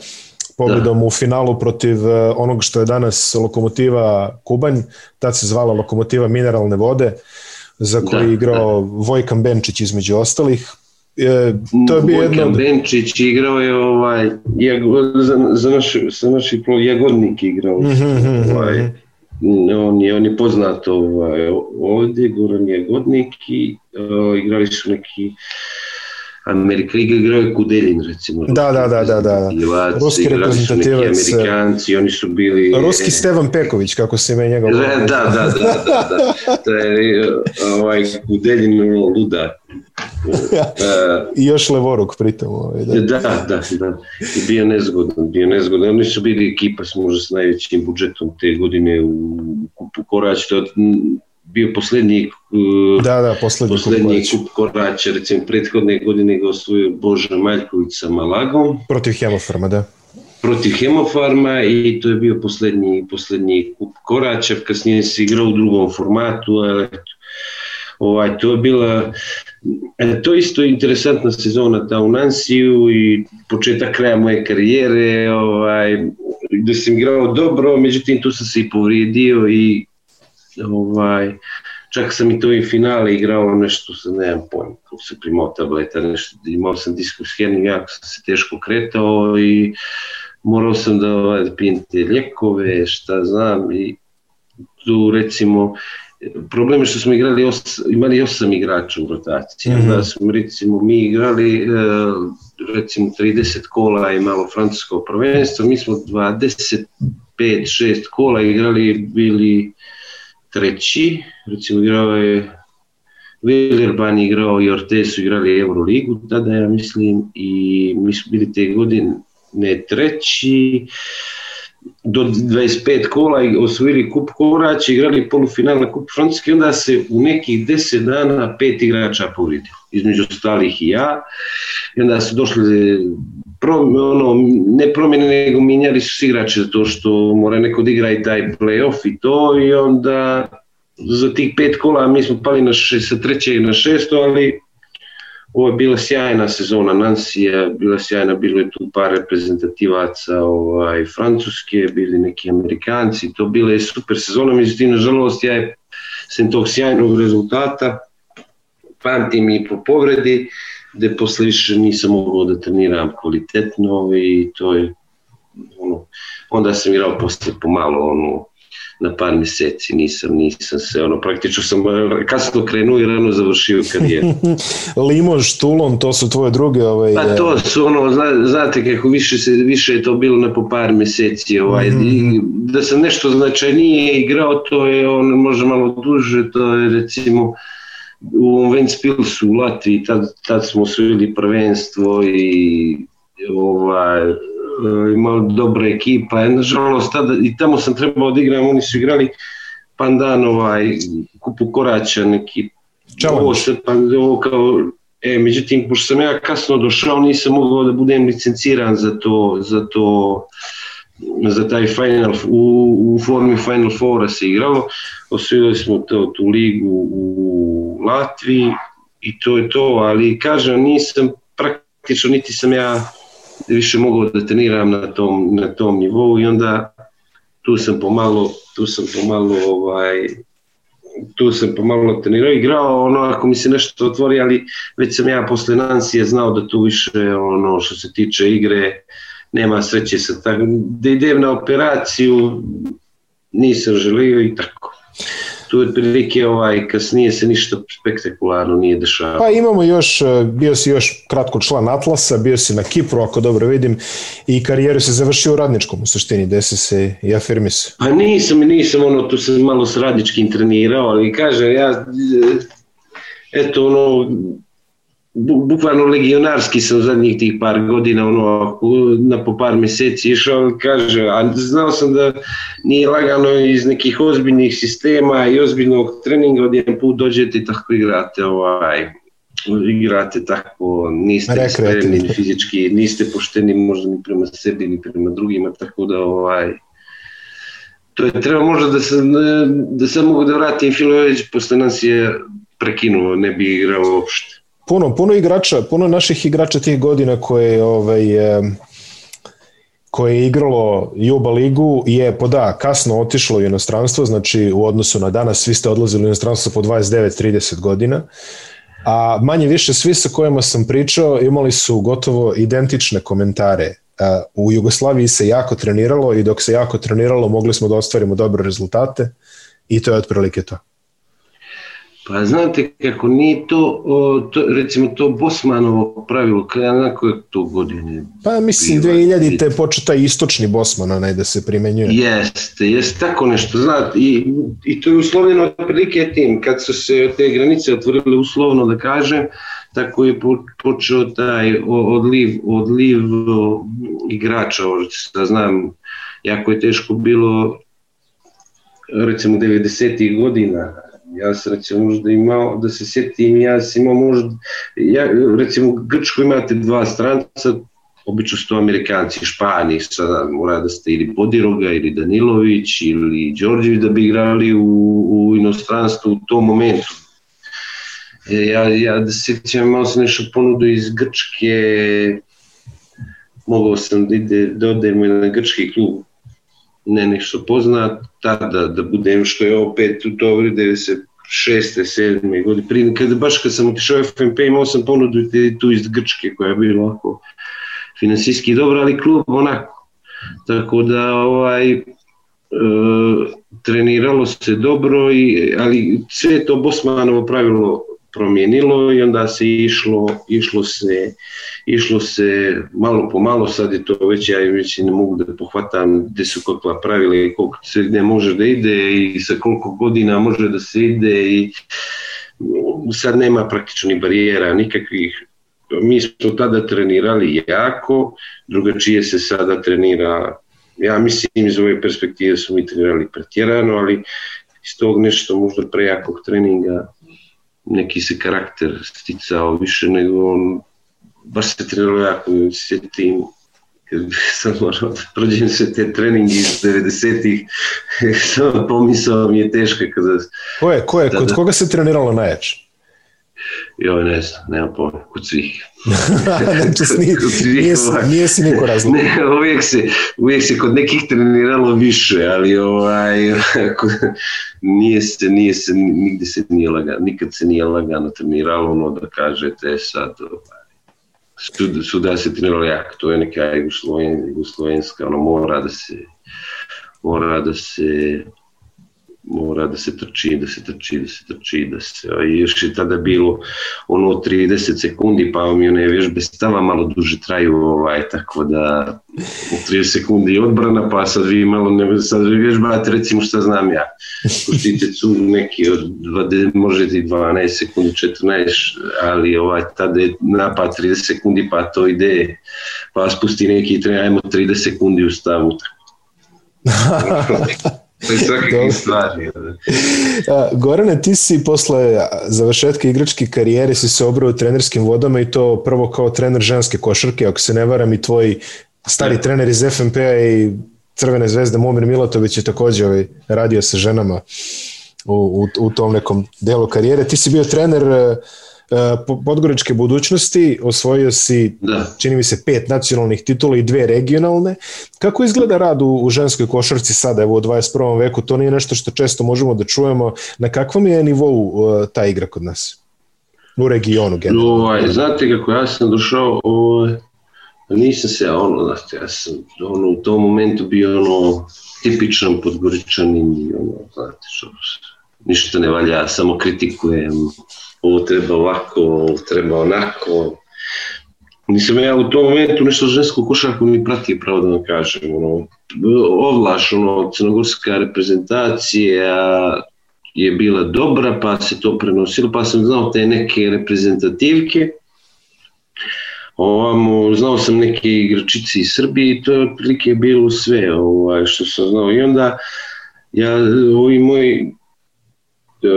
S1: pobedom da. u finalu protiv e, onog što je danas lokomotiva Kubanj, tad se zvala lokomotiva mineralne vode. Uh, za koji da, igrao da. Vojkan Benčić između ostalih.
S2: E, to je bio jedno... Benčić igrao je ovaj, jag, za, za, naš, za naš jagodnik igrao. Mm -hmm, ovaj, on, je, on je poznat ovaj, ovde Goran Jagodnik i o, igrali su neki Amerikrig igrao je Kudelin, recimo.
S1: Da, da, da, da, da. Ruski reprezentativac.
S2: Amerikanci, oni su bili...
S1: Ruski Stevan Peković, kako se ime njega...
S2: Da, da, da, da, da. To je ovaj, Kudelin luda.
S1: I još Levoruk pritom. Ovaj,
S2: da. da, da, da. I bio nezgodan, bio nezgodan. Oni su bili ekipa s možda s najvećim budžetom te godine u kupu Korać. To bio poslednji
S1: uh, da, da, poslednji,
S2: poslednji kup korača, recimo prethodne godine ga osvojio Boža Maljković sa Malagom.
S1: Protiv Hemofarma, da.
S2: Protiv Hemofarma i to je bio poslednji, poslednji kup korača, kasnije se igrao u drugom formatu, ali ovaj, to je bila e, to isto je interesantna sezona ta u Nansiju i početak kraja moje karijere ovaj, da sam igrao dobro, međutim tu sam se i povrijedio i ovaj, čak sam i to i finale igrao nešto sa, nemam pojma, kako se primao tableta, nešto, imao sam diskov skening, jako sam se teško kretao i morao sam da ovaj, da pijem te ljekove, šta znam, i tu recimo problem je što smo igrali os, imali osam igrača u rotaciji, mm -hmm. da smo recimo mi igrali eh, recimo 30 kola i malo francusko prvenstvo, mi smo 25-6 kola igrali bili treći, recimo igrao je Villerban igrao i Ortez su igrali Euroligu tada, ja mislim, i mi smo bili te godine treći, do 25 kola i osvojili kup Korać igrali polufinalna kup Francuske, onda se u nekih 10 dana pet igrača povrijedilo, između ostalih i ja. I onda su došli pro, ono, ne promjene, nego minjali su igrače zato što mora neko da igra i taj playoff i to i onda za tih pet kola mi smo pali na šest, sa trećeg na šesto, ali ovo je bila sjajna sezona Nansija, bila sjajna, bilo je tu par reprezentativaca ovaj, francuske, bili neki amerikanci, to bila je super sezona, međutim, nažalost, ja je sem tog sjajnog rezultata, pamtim i po povredi, gde posle više nisam mogao da treniram kvalitetno ovaj, i to je ono, onda sam igrao posle pomalo ono, na par meseci nisam, nisam se, ono, praktično sam kasno krenuo i rano završio karijeru.
S1: Limoš, Tulon, to su tvoje druge, ovaj...
S2: Pa to eh, su, ono, zna, znate kako više, se, više je to bilo na po par meseci, ovaj, mm -hmm. da sam nešto značajnije igrao, to je, ono, možda malo duže, to je, recimo, u Ventspilsu u Latviji, tad, tad smo osvojili prvenstvo i ovaj, imao dobra ekipa, je, nažalost tada, i tamo sam trebao da igram, oni su igrali pandan ovaj, kupu koračan neki ovo, se, pa, ovo kao E, međutim, pošto sam ja kasno došao, nisam mogao da budem licenciran za to, za to za taj final, u, u formi Final fora se igralo, osvojili smo to, tu ligu u Latviji i to je to, ali kažem, nisam praktično, niti sam ja više mogao da treniram na tom, na tom nivou i onda tu sam pomalo, tu sam pomalo ovaj, tu sam pomalo trenirao, igrao ono ako mi se nešto otvori, ali već sam ja posle Nansije znao da tu više ono što se tiče igre, nema sreće sa tako, da idem na operaciju, nisam želio i tako. Tu je prilike ovaj, kasnije se ništa spektakularno nije dešavalo.
S1: Pa imamo još, e, bio si još kratko član Atlasa, bio si na Kipru, ako dobro vidim, i karijeru se završio u radničkom u suštini, desi se i afirmis. se.
S2: Pa nisam, nisam, ono, tu
S1: se
S2: malo s radničkim trenirao, ali kažem, ja, e, eto, ono, bukvalno legionarski sam zadnjih tih par godina, ono, na po par meseci išao, kaže, a znao sam da nije lagano iz nekih ozbiljnih sistema i ozbiljnog treninga, odjedan put dođete i tako igrate, ovaj, igrate tako, niste spremni fizički, niste pošteni možda ni prema sebi ni prema drugima, tako da ovaj, to je treba možda da sam, da sam mogu da vratim Filović, posle nas je prekinuo, ne bi igrao uopšte.
S1: Puno, puno igrača, puno naših igrača tih godina koje ovaj, koje je igralo Juba ligu je, po pa da, kasno otišlo u inostranstvo, znači u odnosu na danas svi ste odlazili u inostranstvo po 29-30 godina, a manje više svi sa kojima sam pričao imali su gotovo identične komentare. E, u Jugoslaviji se jako treniralo i dok se jako treniralo mogli smo da ostvarimo dobre rezultate i to je otprilike to.
S2: Pa znate kako nije to, o, to recimo to Bosmanovo pravilo, kada koje to godine?
S1: Pa mislim 2000 te početa istočni Bosman onaj da se primenjuje.
S2: Jeste, jeste tako nešto, znate, i, i to je uslovljeno otprilike tim, kad su se te granice otvorile uslovno da kažem, tako je počeo taj odliv, odliv igrača, da znam, jako je teško bilo recimo 90. godina Ja sam recimo možda da imao, da se sjetim, ja sam imao možda, ja, recimo u Grčkoj imate dva stranca, obično su to Amerikanci, Špani, sada mora da ste ili Bodiroga ili Danilović ili Đorđević da bi igrali u, u inostranstvu u tom momentu. E, ja, ja da se sjećam, imao sam nešto ponudu iz Grčke, mogao sam da, ide, da odem na grčki klub nešto poznat, tada da budem što je opet u to vrede 96. 7. godine, prije, kada, baš kad sam otišao u FNP imao sam ponudu tu iz Grčke koja je bila ovako finansijski dobra, ali klub onako. Tako da ovaj, E, treniralo se dobro, i, ali sve to Bosmanovo pravilo promijenilo i onda se išlo, išlo se, išlo se malo po malo, sad je to već, ja već ne mogu da pohvatam gde su kakva pravila i koliko se ne može da ide i sa koliko godina može da se ide i mm, sad nema praktično ni barijera nikakvih mi smo tada trenirali jako, drugačije se sada trenira, ja mislim iz ove perspektive su mi trenirali pretjerano, ali iz tog nešto možda prejakog treninga neki se karakter sticao više nego on, baš se trenirao jako i se tim kad sam morao da prođem sve te treninge iz 90-ih, samo pomisao mi je teška kada...
S1: Ko je, ko je, da, kod da, koga se treniralo najjače?
S2: Joj, ne znam, nemam pojma, kod svih.
S1: Znači, kod svih nije, ovaj. nije si niko razlog. Ne,
S2: uvijek, se, uvijek se kod nekih treniralo više, ali ovaj, nije se, nije se, nigde se nije lagano, nikad se nije lagano treniralo, ono da kažete sad, ovaj, sud, suda se treniralo jako, to je neka jugoslovenska, ono mora da se mora da se mora da se trči, da se trči, da se trči, da se, i još je tada bilo ono 30 sekundi, pa mi one vježbe stava malo duže traju, ovaj, tako da 30 sekundi odbrana, pa sad vi malo, ne, sad vi vježbate, recimo šta znam ja, puštite cu neki od, 20, možete i 12 sekundi, 14, ali ovaj, tada je napad 30 sekundi, pa to ide, pa spusti neki, ajmo 30 sekundi u stavu, tako. Da, svakakvih
S1: stvari. Da. A, Gorane, ti si posle završetka igračke karijere si se obrao u trenerskim vodama i to prvo kao trener ženske košarke, ako se ne varam i tvoj stari ja. Da. trener iz FNP-a i Crvene zvezde Momir Milatović je takođe ovaj, radio sa ženama u, u, u tom nekom delu karijere. Ti si bio trener uh, E, podgoričke budućnosti, osvojio si, da. čini mi se, pet nacionalnih titula i dve regionalne. Kako izgleda rad u, u ženskoj košarci sada, evo u 21. veku? To nije nešto što često možemo da čujemo. Na kakvom je nivou uh, ta igra kod nas? U regionu,
S2: generalno. Ovaj, znate kako ja sam došao, ovaj, nisam se, ono, znate, ja sam ono, u tom momentu bio ono, tipičan podgoričan i ono, znate, što, ništa ne valja, samo kritikujem, ovo treba ovako, ovo treba onako. Nisam ja u tom momentu nešto žensku košarku ni pratio, pravo da vam kažem. Ono, ovlaš, ono, crnogorska reprezentacija je bila dobra, pa se to prenosilo, pa sam znao te neke reprezentativke. Ovamo, znao sam neke igračice iz Srbije i to je otprilike bilo sve ovaj, što sam znao. I onda ja, ovi moji E,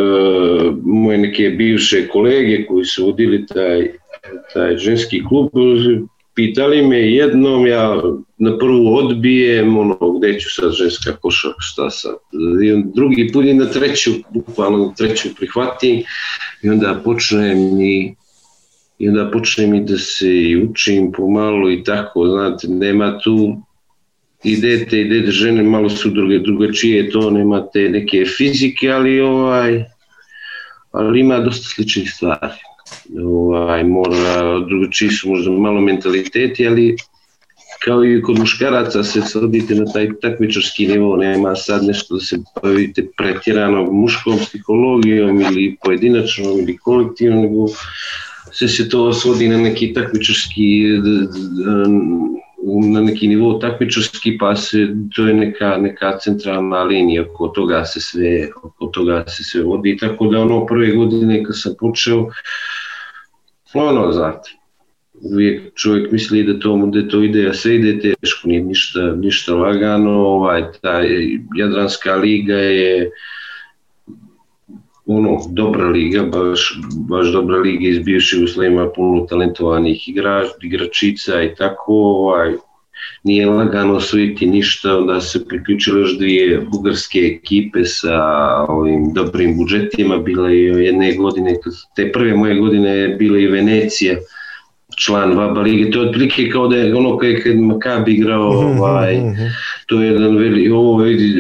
S2: moje neke bivše kolege koji su vodili taj, taj ženski klub, pitali me jednom, ja na prvu odbijem, ono, gde ću sad ženska košak, šta sad. I drugi put i na treću, bukvalno na treću prihvatim i onda počnem i i onda počnem i da se učim pomalo i tako, znate, nema tu i dete i dete žene malo su druge, drugačije, to nema te neke fizike, ali ovaj ali ima dosta sličnih stvari. Ovaj, mora, drugačiji su možda malo mentaliteti, ali kao i kod muškaraca se svodite na taj takmičarski nivo, nema sad nešto da se bavite pretjerano muškom psihologijom ili pojedinačnom ili kolektivnom, nego sve se to svodi na neki takmičarski na neki nivo takmičarski, pa se, to je neka, neka centralna linija, oko toga se sve, oko toga se sve vodi, tako da ono prve godine kad sam počeo, ono, znate, uvijek čovjek misli da to, da to ide, a da sve ide teško, nije ništa, ništa lagano, ovaj, ta Jadranska liga je, ono, dobra liga, baš, baš dobra liga iz bivše Jugoslavije, ima puno talentovanih igrač, igračica i tako, ovaj, nije lagano osvojiti ništa, onda se priključilo još dvije bugarske ekipe sa ovim dobrim budžetima, bila je jedne godine, te prve moje godine je bila i Venecija, član Vaba Lige, to je otprilike kao da je ono kad je Makabi igrao, mhm, ovaj, mhm, mhm. to je jedan veli, ovo vidi,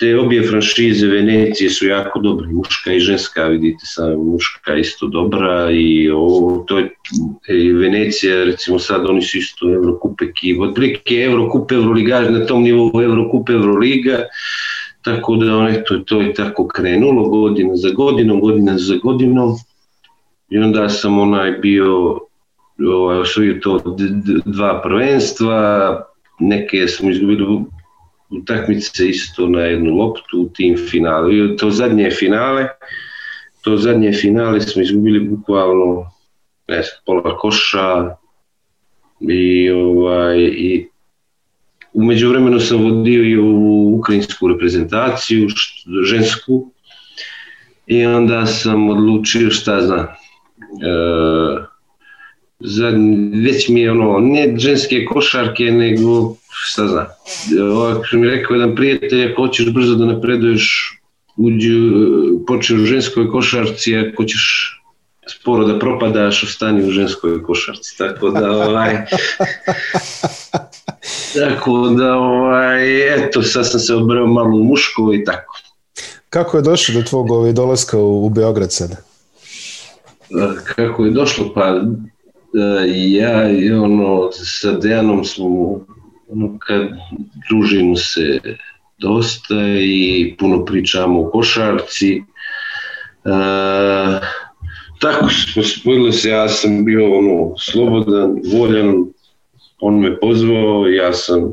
S2: te obje franšize Venecije su jako dobre, muška i ženska, vidite sam, muška isto dobra i ovo, to je i e, Venecija, recimo sad oni su isto Eurokupe Kiva, otprilike Eurokup, Euroliga, na tom nivou Evrokupe Evroliga, tako da on, eto, to je tako krenulo godina za godinom, godina za godinom i onda sam onaj bio ovaj, osvojio to dva prvenstva, neke smo izgubili utakmice isto na jednu loptu u tim finalu. To zadnje finale, to zadnje finale smo izgubili bukvalno ne znam, pola koša i ovaj i umeđu vremenu sam vodio i ovu ukrajinsku reprezentaciju, žensku, i onda sam odlučio šta znam, e, za, već mi je ono, ne ženske košarke, nego šta znam, ovako mi rekao jedan prijatelj, ako hoćeš brzo da napreduješ, uđi, počne u ženskoj košarci, ako ćeš sporo da propadaš, ostani u ženskoj košarci, tako da ovaj... tako da ovaj, eto, sad sam se obrao malo u muško i tako.
S1: Kako je došlo do tvog ovaj, dolaska u, u Beograd sada?
S2: E, kako je došlo? Pa e, ja i ono, sa Dejanom smo ono kad družimo se dosta i puno pričamo o košarci. E, tako smo spojili se, ja sam bio ono, slobodan, voljan, on me pozvao, ja sam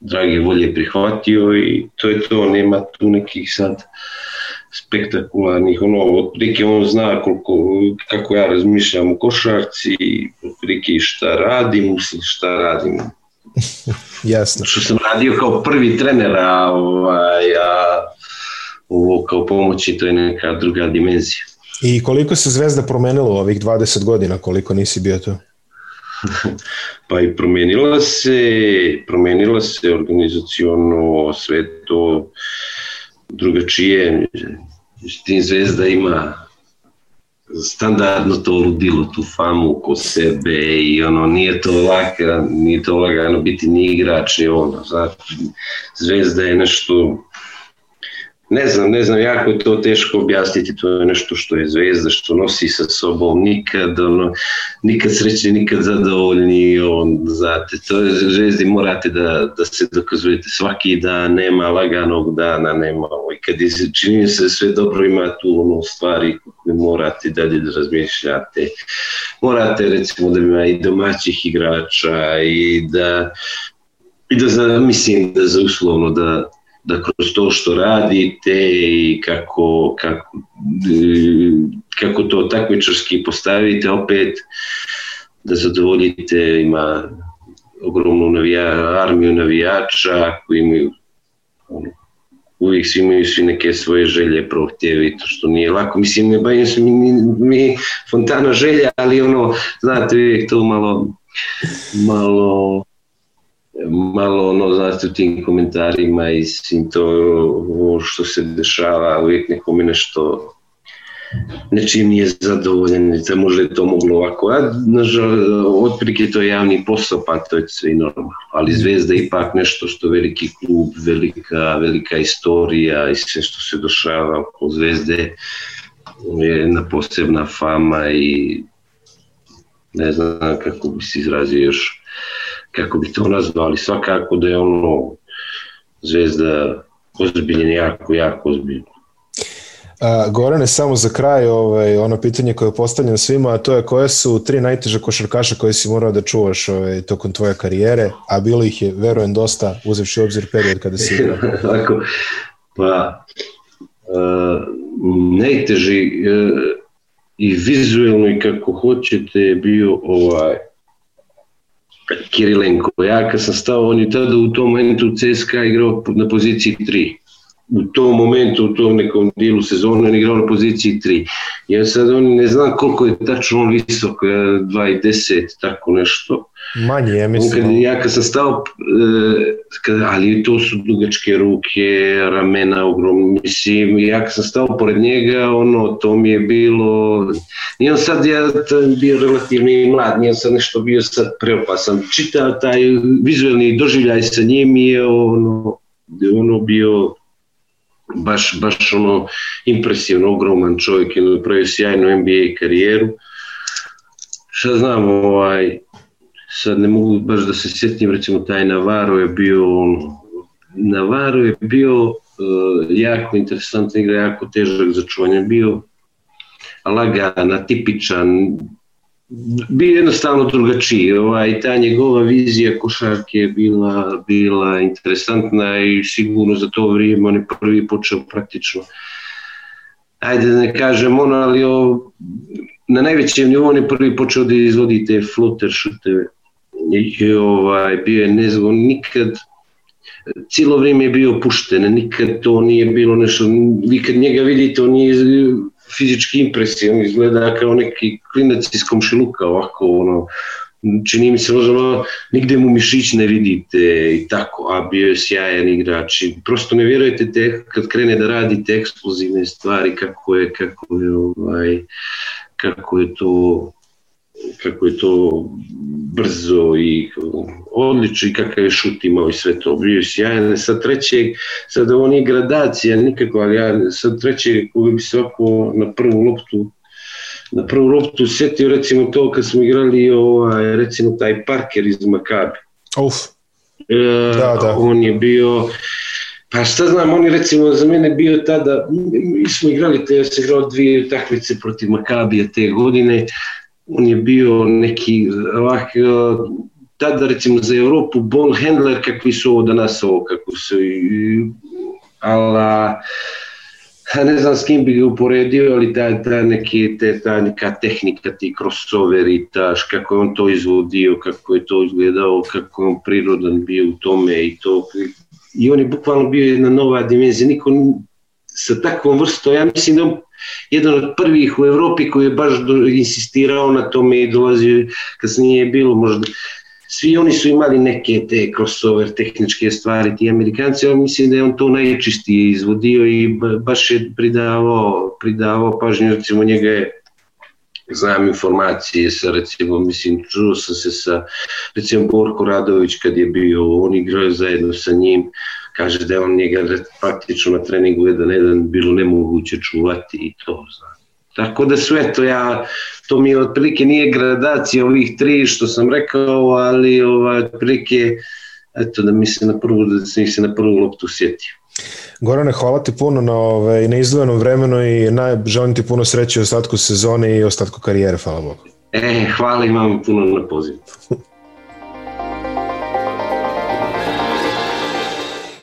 S2: drage volje prihvatio i to je to, nema tu nekih sad spektakularnih, ono, otprilike on zna koliko, kako ja razmišljam u košarci, otprilike šta radim, mislim šta radim,
S1: Jasno.
S2: Što sam radio kao prvi trener, a, ovaj, a ovo kao pomoćni trener je druga dimenzija.
S1: I koliko se Zvezda promenila u ovih 20 godina, koliko nisi bio tu?
S2: pa i promenila se, promenila se organizacijono sve to drugačije. Tim Zvezda ima standardno to ludilo, tu famu oko sebe i ono, nije to laka, nije to lagano biti ni igrač ni ono, znači, Zvezda je nešto Ne znam, ne znam, jako je to teško objasniti, to je nešto što je zvezda, što nosi sa sobom, nikad, ono, nikad srećni, nikad zadovoljni, on, znate, to je zvezdi, morate da, da se dokazujete svaki dan, nema laganog dana, nema, i kad čini se da sve dobro, ima tu ono, stvari koje morate dalje da razmišljate, morate recimo da ima i domaćih igrača i da I da mislim da za uslovno da da kroz to što radite i kako, kako, kako to takmičarski postavite, opet da zadovoljite, ima ogromnu navija, armiju navijača koji imaju ono, uvijek svi imaju svi neke svoje želje, prohtjeve to što nije lako. Mislim, ne bavim se mi, mi fontana želja, ali ono, znate, uvijek to malo, malo malo ono, znate, u tim komentarima i svim to što se dešava, uvijek nekome nešto nečim nije zadovoljen, te možda je to moglo ovako, a nažal, otprilike to je javni posao, pa to je sve normalno, ali Zvezda je ipak nešto što veliki klub, velika, velika istorija i sve što se došava oko Zvezde je jedna posebna fama i ne znam kako bi se izrazio još kako bi to nazvao, ali svakako da je ono zvezda ozbiljen, jako, jako ozbiljno.
S1: A, Gorane, samo za kraj ovaj, ono pitanje koje je postavljeno svima, a to je koje su tri najteže košarkaša koje si morao da čuvaš ovaj, tokom tvoje karijere, a bilo ih je, verujem, dosta, uzevši obzir period kada si
S2: Tako, pa uh, najteži uh, i vizuelno i kako hoćete je bio ovaj Kirilenko. Ja kad sam stao, on je tada u tom momentu CSKA igrao na poziciji 3 u tom momentu, u tom nekom dilu sezona, on igrao na poziciji 3. Ja sad on ne znam koliko je tačno on visok, 2,10, tako nešto.
S1: Manje, ja
S2: mislim. Kad, ja kad sam stao, e, kad, ali to su dugačke ruke, ramena ogromne, mislim, ja kad sam stao pored njega, ono, to mi je bilo, nije on sad, ja bio relativno i mlad, nije on sad nešto bio sad preopasan. Čitao taj vizualni doživljaj sa njim je ono, ono bio baš, baš ono impresivno ogroman čovjek je napravio sjajnu NBA karijeru. Šta znam, ovaj, sad ne mogu baš da se sjetim, recimo taj Navarro je bio ono, Navarro je bio uh, jako interesantan igra, jako težak za čuvanje bio, lagan, tipičan, bio jednostavno drugačiji. Ovaj, ta njegova vizija košarke je bila, bila interesantna i sigurno za to vrijeme on je prvi počeo praktično ajde da ne kažem on, ali o, na najvećem nivou on je prvi počeo da izvodi te floater šuteve. I, ovaj, bio je nezgon, nikad cijelo vrijeme je bio pušten, nikad to nije bilo nešto, vi kad njega vidite, on je fizički impresivno, izgleda kao neki klinac iz komšiluka, ovako, ono, čini mi se možda nigde mu mišić ne vidite i tako, a bio je sjajan igrač i prosto ne vjerujete te, kad krene da radi te eksplozivne stvari, kako je, kako je, ovaj, kako je to kako je to brzo i odlični kakav je šut imao i sve to. Bio je sjajan. Sa trećeg, sad ovo nije gradacija nikako, ali ja sa trećeg koga bi se ovako na prvu loptu na prvu loptu setio recimo to kad smo igrali ovaj, recimo taj Parker iz Makabi. Uf. E, da, da. On je bio Pa šta znam, on je recimo za mene bio tada, mi smo igrali, te, ja sam igrao dvije utakmice protiv Makabija te godine, on je bio neki ovak, e, tada recimo za Evropu ball handler kakvi su ovo danas ovo kako su ala ne znam s kim bi ga uporedio, ali ta, ta, neki, te, ta neka tehnika, ti crossoveri, taš, kako je on to izvodio, kako je to izgledao, kako je on prirodan bio u tome i to. I on je bukvalno bio jedna nova dimenzija, niko sa takvom vrstom, ja mislim da jedan od prvih u Evropi koji je baš insistirao na tome i dolazio kasnije je bilo možda svi oni su imali neke te crossover tehničke stvari, ti Amerikanci, ali mislim da je on to najčistije izvodio i baš je pridavao, pridavao pažnju, recimo njega je znam informacije sa recimo, mislim, čuo sam se sa recimo Borko Radović kad je bio, on igrao zajedno sa njim, uh, kaže da je on njega praktično na treningu jedan jedan bilo nemoguće čuvati i to zna. Tako da sve to ja, to mi otprilike nije gradacija ovih tri što sam rekao, ali ovaj, otprilike, eto da mi se na prvu, da se, ih se na prvu loptu sjetio.
S1: Gorane, hvala ti puno
S2: na,
S1: ovaj, na izdvojenom vremenu i naj, želim ti puno sreće u ostatku sezone i ostatku karijere, hvala Bogu.
S2: E, hvala i vam puno na pozivu.